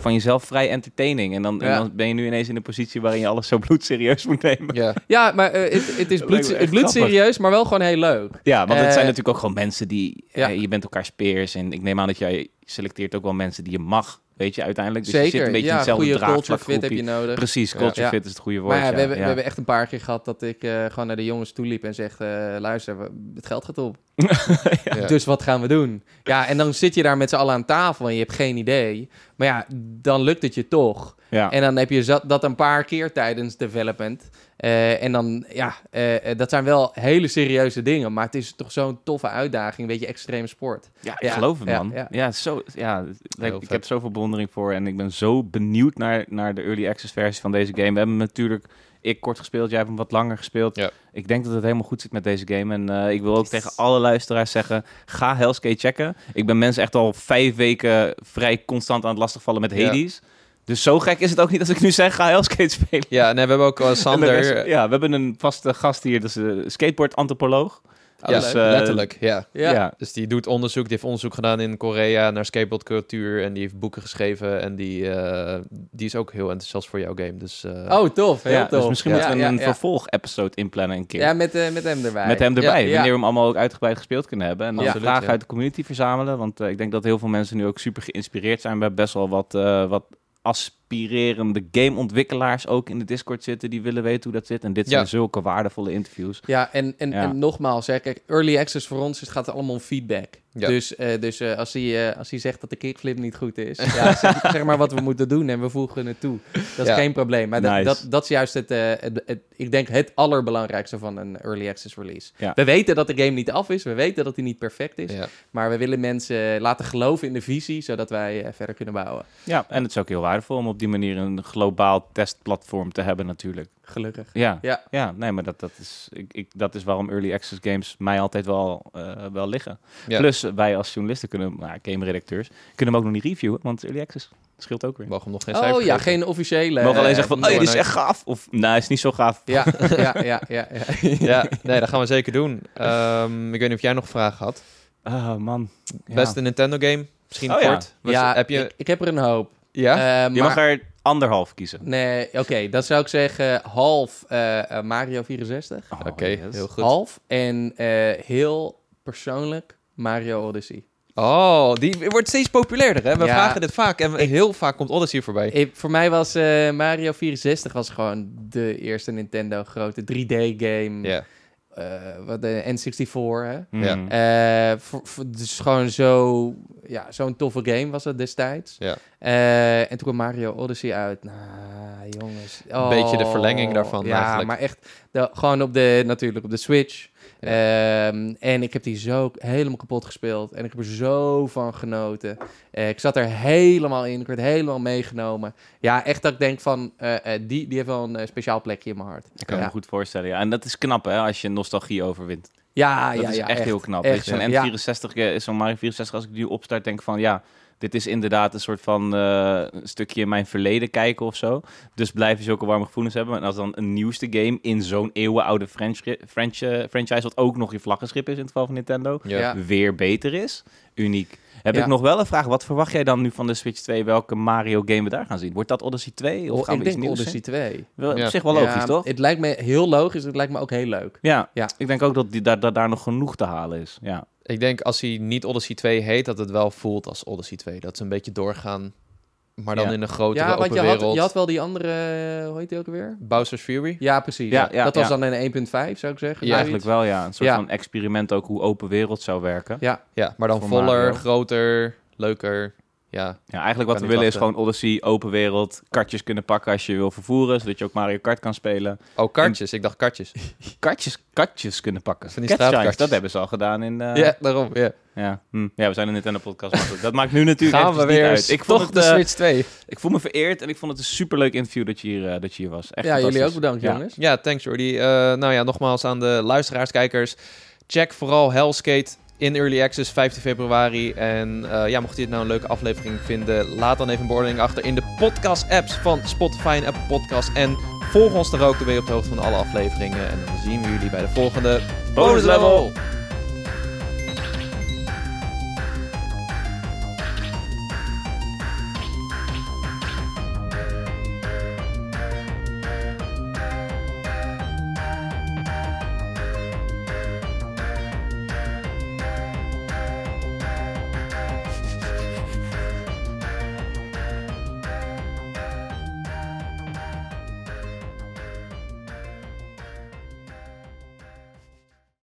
van jezelf vrij entertaining. En dan, en dan ben je nu ineens in een positie waarin je alles zo bloedserieus moet nemen. Ja. Ja, maar eh, het, het is bloed, bloedserieus, maar wel gewoon heel leuk. Ja, want het Eh, zijn natuurlijk ook gewoon mensen die... ja. eh, je bent elkaars peers. En ik neem aan dat jij selecteert ook wel mensen die je mag. Weet je, uiteindelijk. Dus je zit een beetje in ja, hetzelfde goede culture fit heb je nodig. Precies, culture Ja. fit is het goede woord. Maar ja, we, ja. hebben, Ja. we hebben echt een paar keer gehad dat ik eh, gewoon naar de jongens toe liep en zeg: eh, luister, we- het geld gaat op. Ja. Dus wat gaan we doen? Ja, en dan zit je daar met z'n allen aan tafel en je hebt geen idee. Maar ja, dan lukt het je toch. Ja. En dan heb je dat een paar keer tijdens development. Eh, en dan, ja, eh, eh, dat zijn wel hele serieuze dingen. Maar het is toch zo'n toffe uitdaging. Een beetje extreme sport. Ja, ik geloof het, man. ja. Zo, ja ik vet. heb zoveel bewondering voor en ik ben zo benieuwd naar, naar de early access versie van deze game. We hebben natuurlijk, ik kort gespeeld, jij hebt hem wat langer gespeeld. Ja. Ik denk dat het helemaal goed zit met deze game. En eh, ik wil ook Yes. tegen alle luisteraars zeggen, ga Hellskate checken. Ik ben mensen echt al vijf weken vrij constant aan het lastigvallen met Ja. Hades. Dus zo gek is het ook niet als ik nu zeg, ga Hellskate spelen. Ja, nee, we hebben ook eh, de Sander. rest- ja, we hebben een vaste gast hier, dat is een skateboard-antropoloog. Ja, dus, eh, letterlijk, ja. Ja. ja. Dus die doet onderzoek, die heeft onderzoek gedaan in Korea naar skateboardcultuur en die heeft boeken geschreven en die, eh, die is ook heel enthousiast voor jouw game. Dus eh, Oh, tof. Heel Ja, tof. dus misschien Ja, moeten we ja, een ja. vervolg-episode inplannen een keer. Ja, met, eh, met hem erbij. Met hem erbij, Ja, wanneer ja. we hem allemaal ook uitgebreid gespeeld kunnen hebben. En dan Ja. vragen ja. uit de community verzamelen. Want eh, ik denk dat heel veel mensen nu ook super geïnspireerd zijn. We hebben best wel wat, eh, wat inspirerende gameontwikkelaars ook in de Discord zitten die willen weten hoe dat zit. En dit zijn Ja. zulke waardevolle interviews. Ja, en, en, Ja. en nogmaals, hè, kijk, early access voor ons het gaat allemaal om feedback. Ja. Dus, eh, dus eh, als, hij, eh, als hij zegt dat de kickflip niet goed is, ja, zeg, zeg maar wat we moeten doen en we voegen het toe. Dat is Ja. geen probleem. Maar dat- Nice. dat, dat is juist het, eh, het, het- ik denk het allerbelangrijkste van een early access release. Ja. We weten dat de game niet af is, we weten dat hij niet perfect is, Ja. maar we willen mensen laten geloven in de visie, zodat wij verder kunnen bouwen. Ja, en het is ook heel waardevol om op die manier een globaal testplatform te hebben natuurlijk. Gelukkig. Ja, Ja. ja nee, maar dat, dat, is, ik, ik, dat is waarom early access games mij altijd wel, eh, wel liggen. Ja. Plus wij als journalisten kunnen, nou, game-redacteurs, kunnen hem ook nog niet reviewen, want early access scheelt ook weer. We mogen hem nog geen Oh cijfer ja, geven. geen officiële. Mogen alleen eh, zeggen van, oh, dit is nee. echt gaaf. Of, nou, is niet zo gaaf. Ja, ja, ja, ja. ja. Ja, nee, dat gaan we zeker doen. Ehm, ik weet niet of jij nog vragen had. Ah, man. Ja. Beste Nintendo game? Misschien Oh, ja. kort. Was- ja, heb je... ik, ik heb er een hoop. Ja? Eh, Je mag er anderhalf kiezen. Nee, oké, dan zou ik zeggen half eh, eh, Mario 64. Oh, Oké, yes. heel goed. Half. En eh, heel persoonlijk Mario Odyssey. Oh, die wordt steeds populairder, hè? We Ja. vragen dit vaak en heel vaak komt Odyssey voorbij. Ik, voor mij was eh, Mario 64 was gewoon de eerste Nintendo grote 3D-game. Ja. Wat de N64, hè? Ja. Mhm. Eh, voor, voor, dus gewoon zo, ja, zo'n toffe game was het destijds. Ja. Eh, en toen kwam Mario Odyssey uit. Nou, jongens. Een beetje de Oh, verlenging daarvan Ja, eigenlijk. maar echt de, gewoon op de, natuurlijk op de Switch. Ehm, en ik heb die zo helemaal kapot gespeeld. En ik heb er zo van genoten. Eh, ik zat er helemaal in. Ik werd helemaal meegenomen. Ja, echt dat ik denk van... eh, eh, die, die heeft wel een speciaal plekje in mijn hart. Ik kan me ja. goed voorstellen, ja. En dat is knap, hè, als je nostalgie overwint. Ja, dat ja, is ja, echt, heel knap. Zo'n ja. N64 eh, is zo'n Mario 64, als ik die opstart, denk ik van, ja, dit is inderdaad een soort van eh, een stukje in mijn verleden kijken of zo. Dus blijf je zulke warme gevoelens hebben. En als dan een nieuwste game in zo'n eeuwenoude French, French, eh, franchise, wat ook nog je vlaggenschip is in het geval van Nintendo, Ja. Weer beter is, uniek. Heb Ja. ik nog wel een vraag. Wat verwacht jij dan nu van de Switch 2? Welke Mario game we daar gaan zien? Wordt dat Odyssey 2? Of Oh, gaan ik we iets denk nieuws Odyssey zien? 2. Wel, Ja. Op zich wel logisch, Ja, toch? Het lijkt me heel logisch. Het lijkt me ook heel leuk. Ja. Ja. ik denk ook dat, die, dat, dat daar nog genoeg te halen is. Ja. Ik denk als hij niet Odyssey 2 heet, dat het wel voelt als Odyssey 2. Dat ze een beetje doorgaan, maar dan Ja. in een grotere Ja, want open je had, wereld. je had wel die andere... eh, Hoe heet die ook weer? Bowser's Fury? Ja, precies. Ja, ja, dat was dan in 1.5, zou ik zeggen. Ja, Eigenlijk wel, ja. Een soort Ja. van experiment ook hoe open wereld zou werken. Ja, Ja, maar dan Voor voller, Mario. groter, leuker. Ja, Ja, eigenlijk wat we willen is gewoon Odyssey, open wereld, kartjes kunnen pakken als je wil vervoeren, zodat je ook Mario Kart kan spelen. oh, kartjes. Ik dacht kartjes. Kartjes, kartjes kunnen pakken. Van die straatkartjes. dat hebben ze al gedaan in... eh, Ja, daarom. Ja. Ja. Hm. ja, we zijn een Nintendo-podcast. Dat maakt nu natuurlijk Gaan we weer uit. Ik vond, de het, eh, Switch 2. ik voel me vereerd en ik vond het een superleuk interview dat je hier, eh, dat je hier was. Echt ja jullie ook bedankt, Ja. jongens. Ja, thanks Jordi. Nou ja, nogmaals aan de luisteraars, kijkers. Check vooral Hellskate in Early Access 15 februari. En eh, ja, mocht je het nou een leuke aflevering vinden, laat dan even een beoordeling achter in de podcast-apps van Spotify en Apple Podcast. En volg ons er ook, dan ben je op de hoogte van alle afleveringen. En dan zien we jullie bij de volgende Bonus level.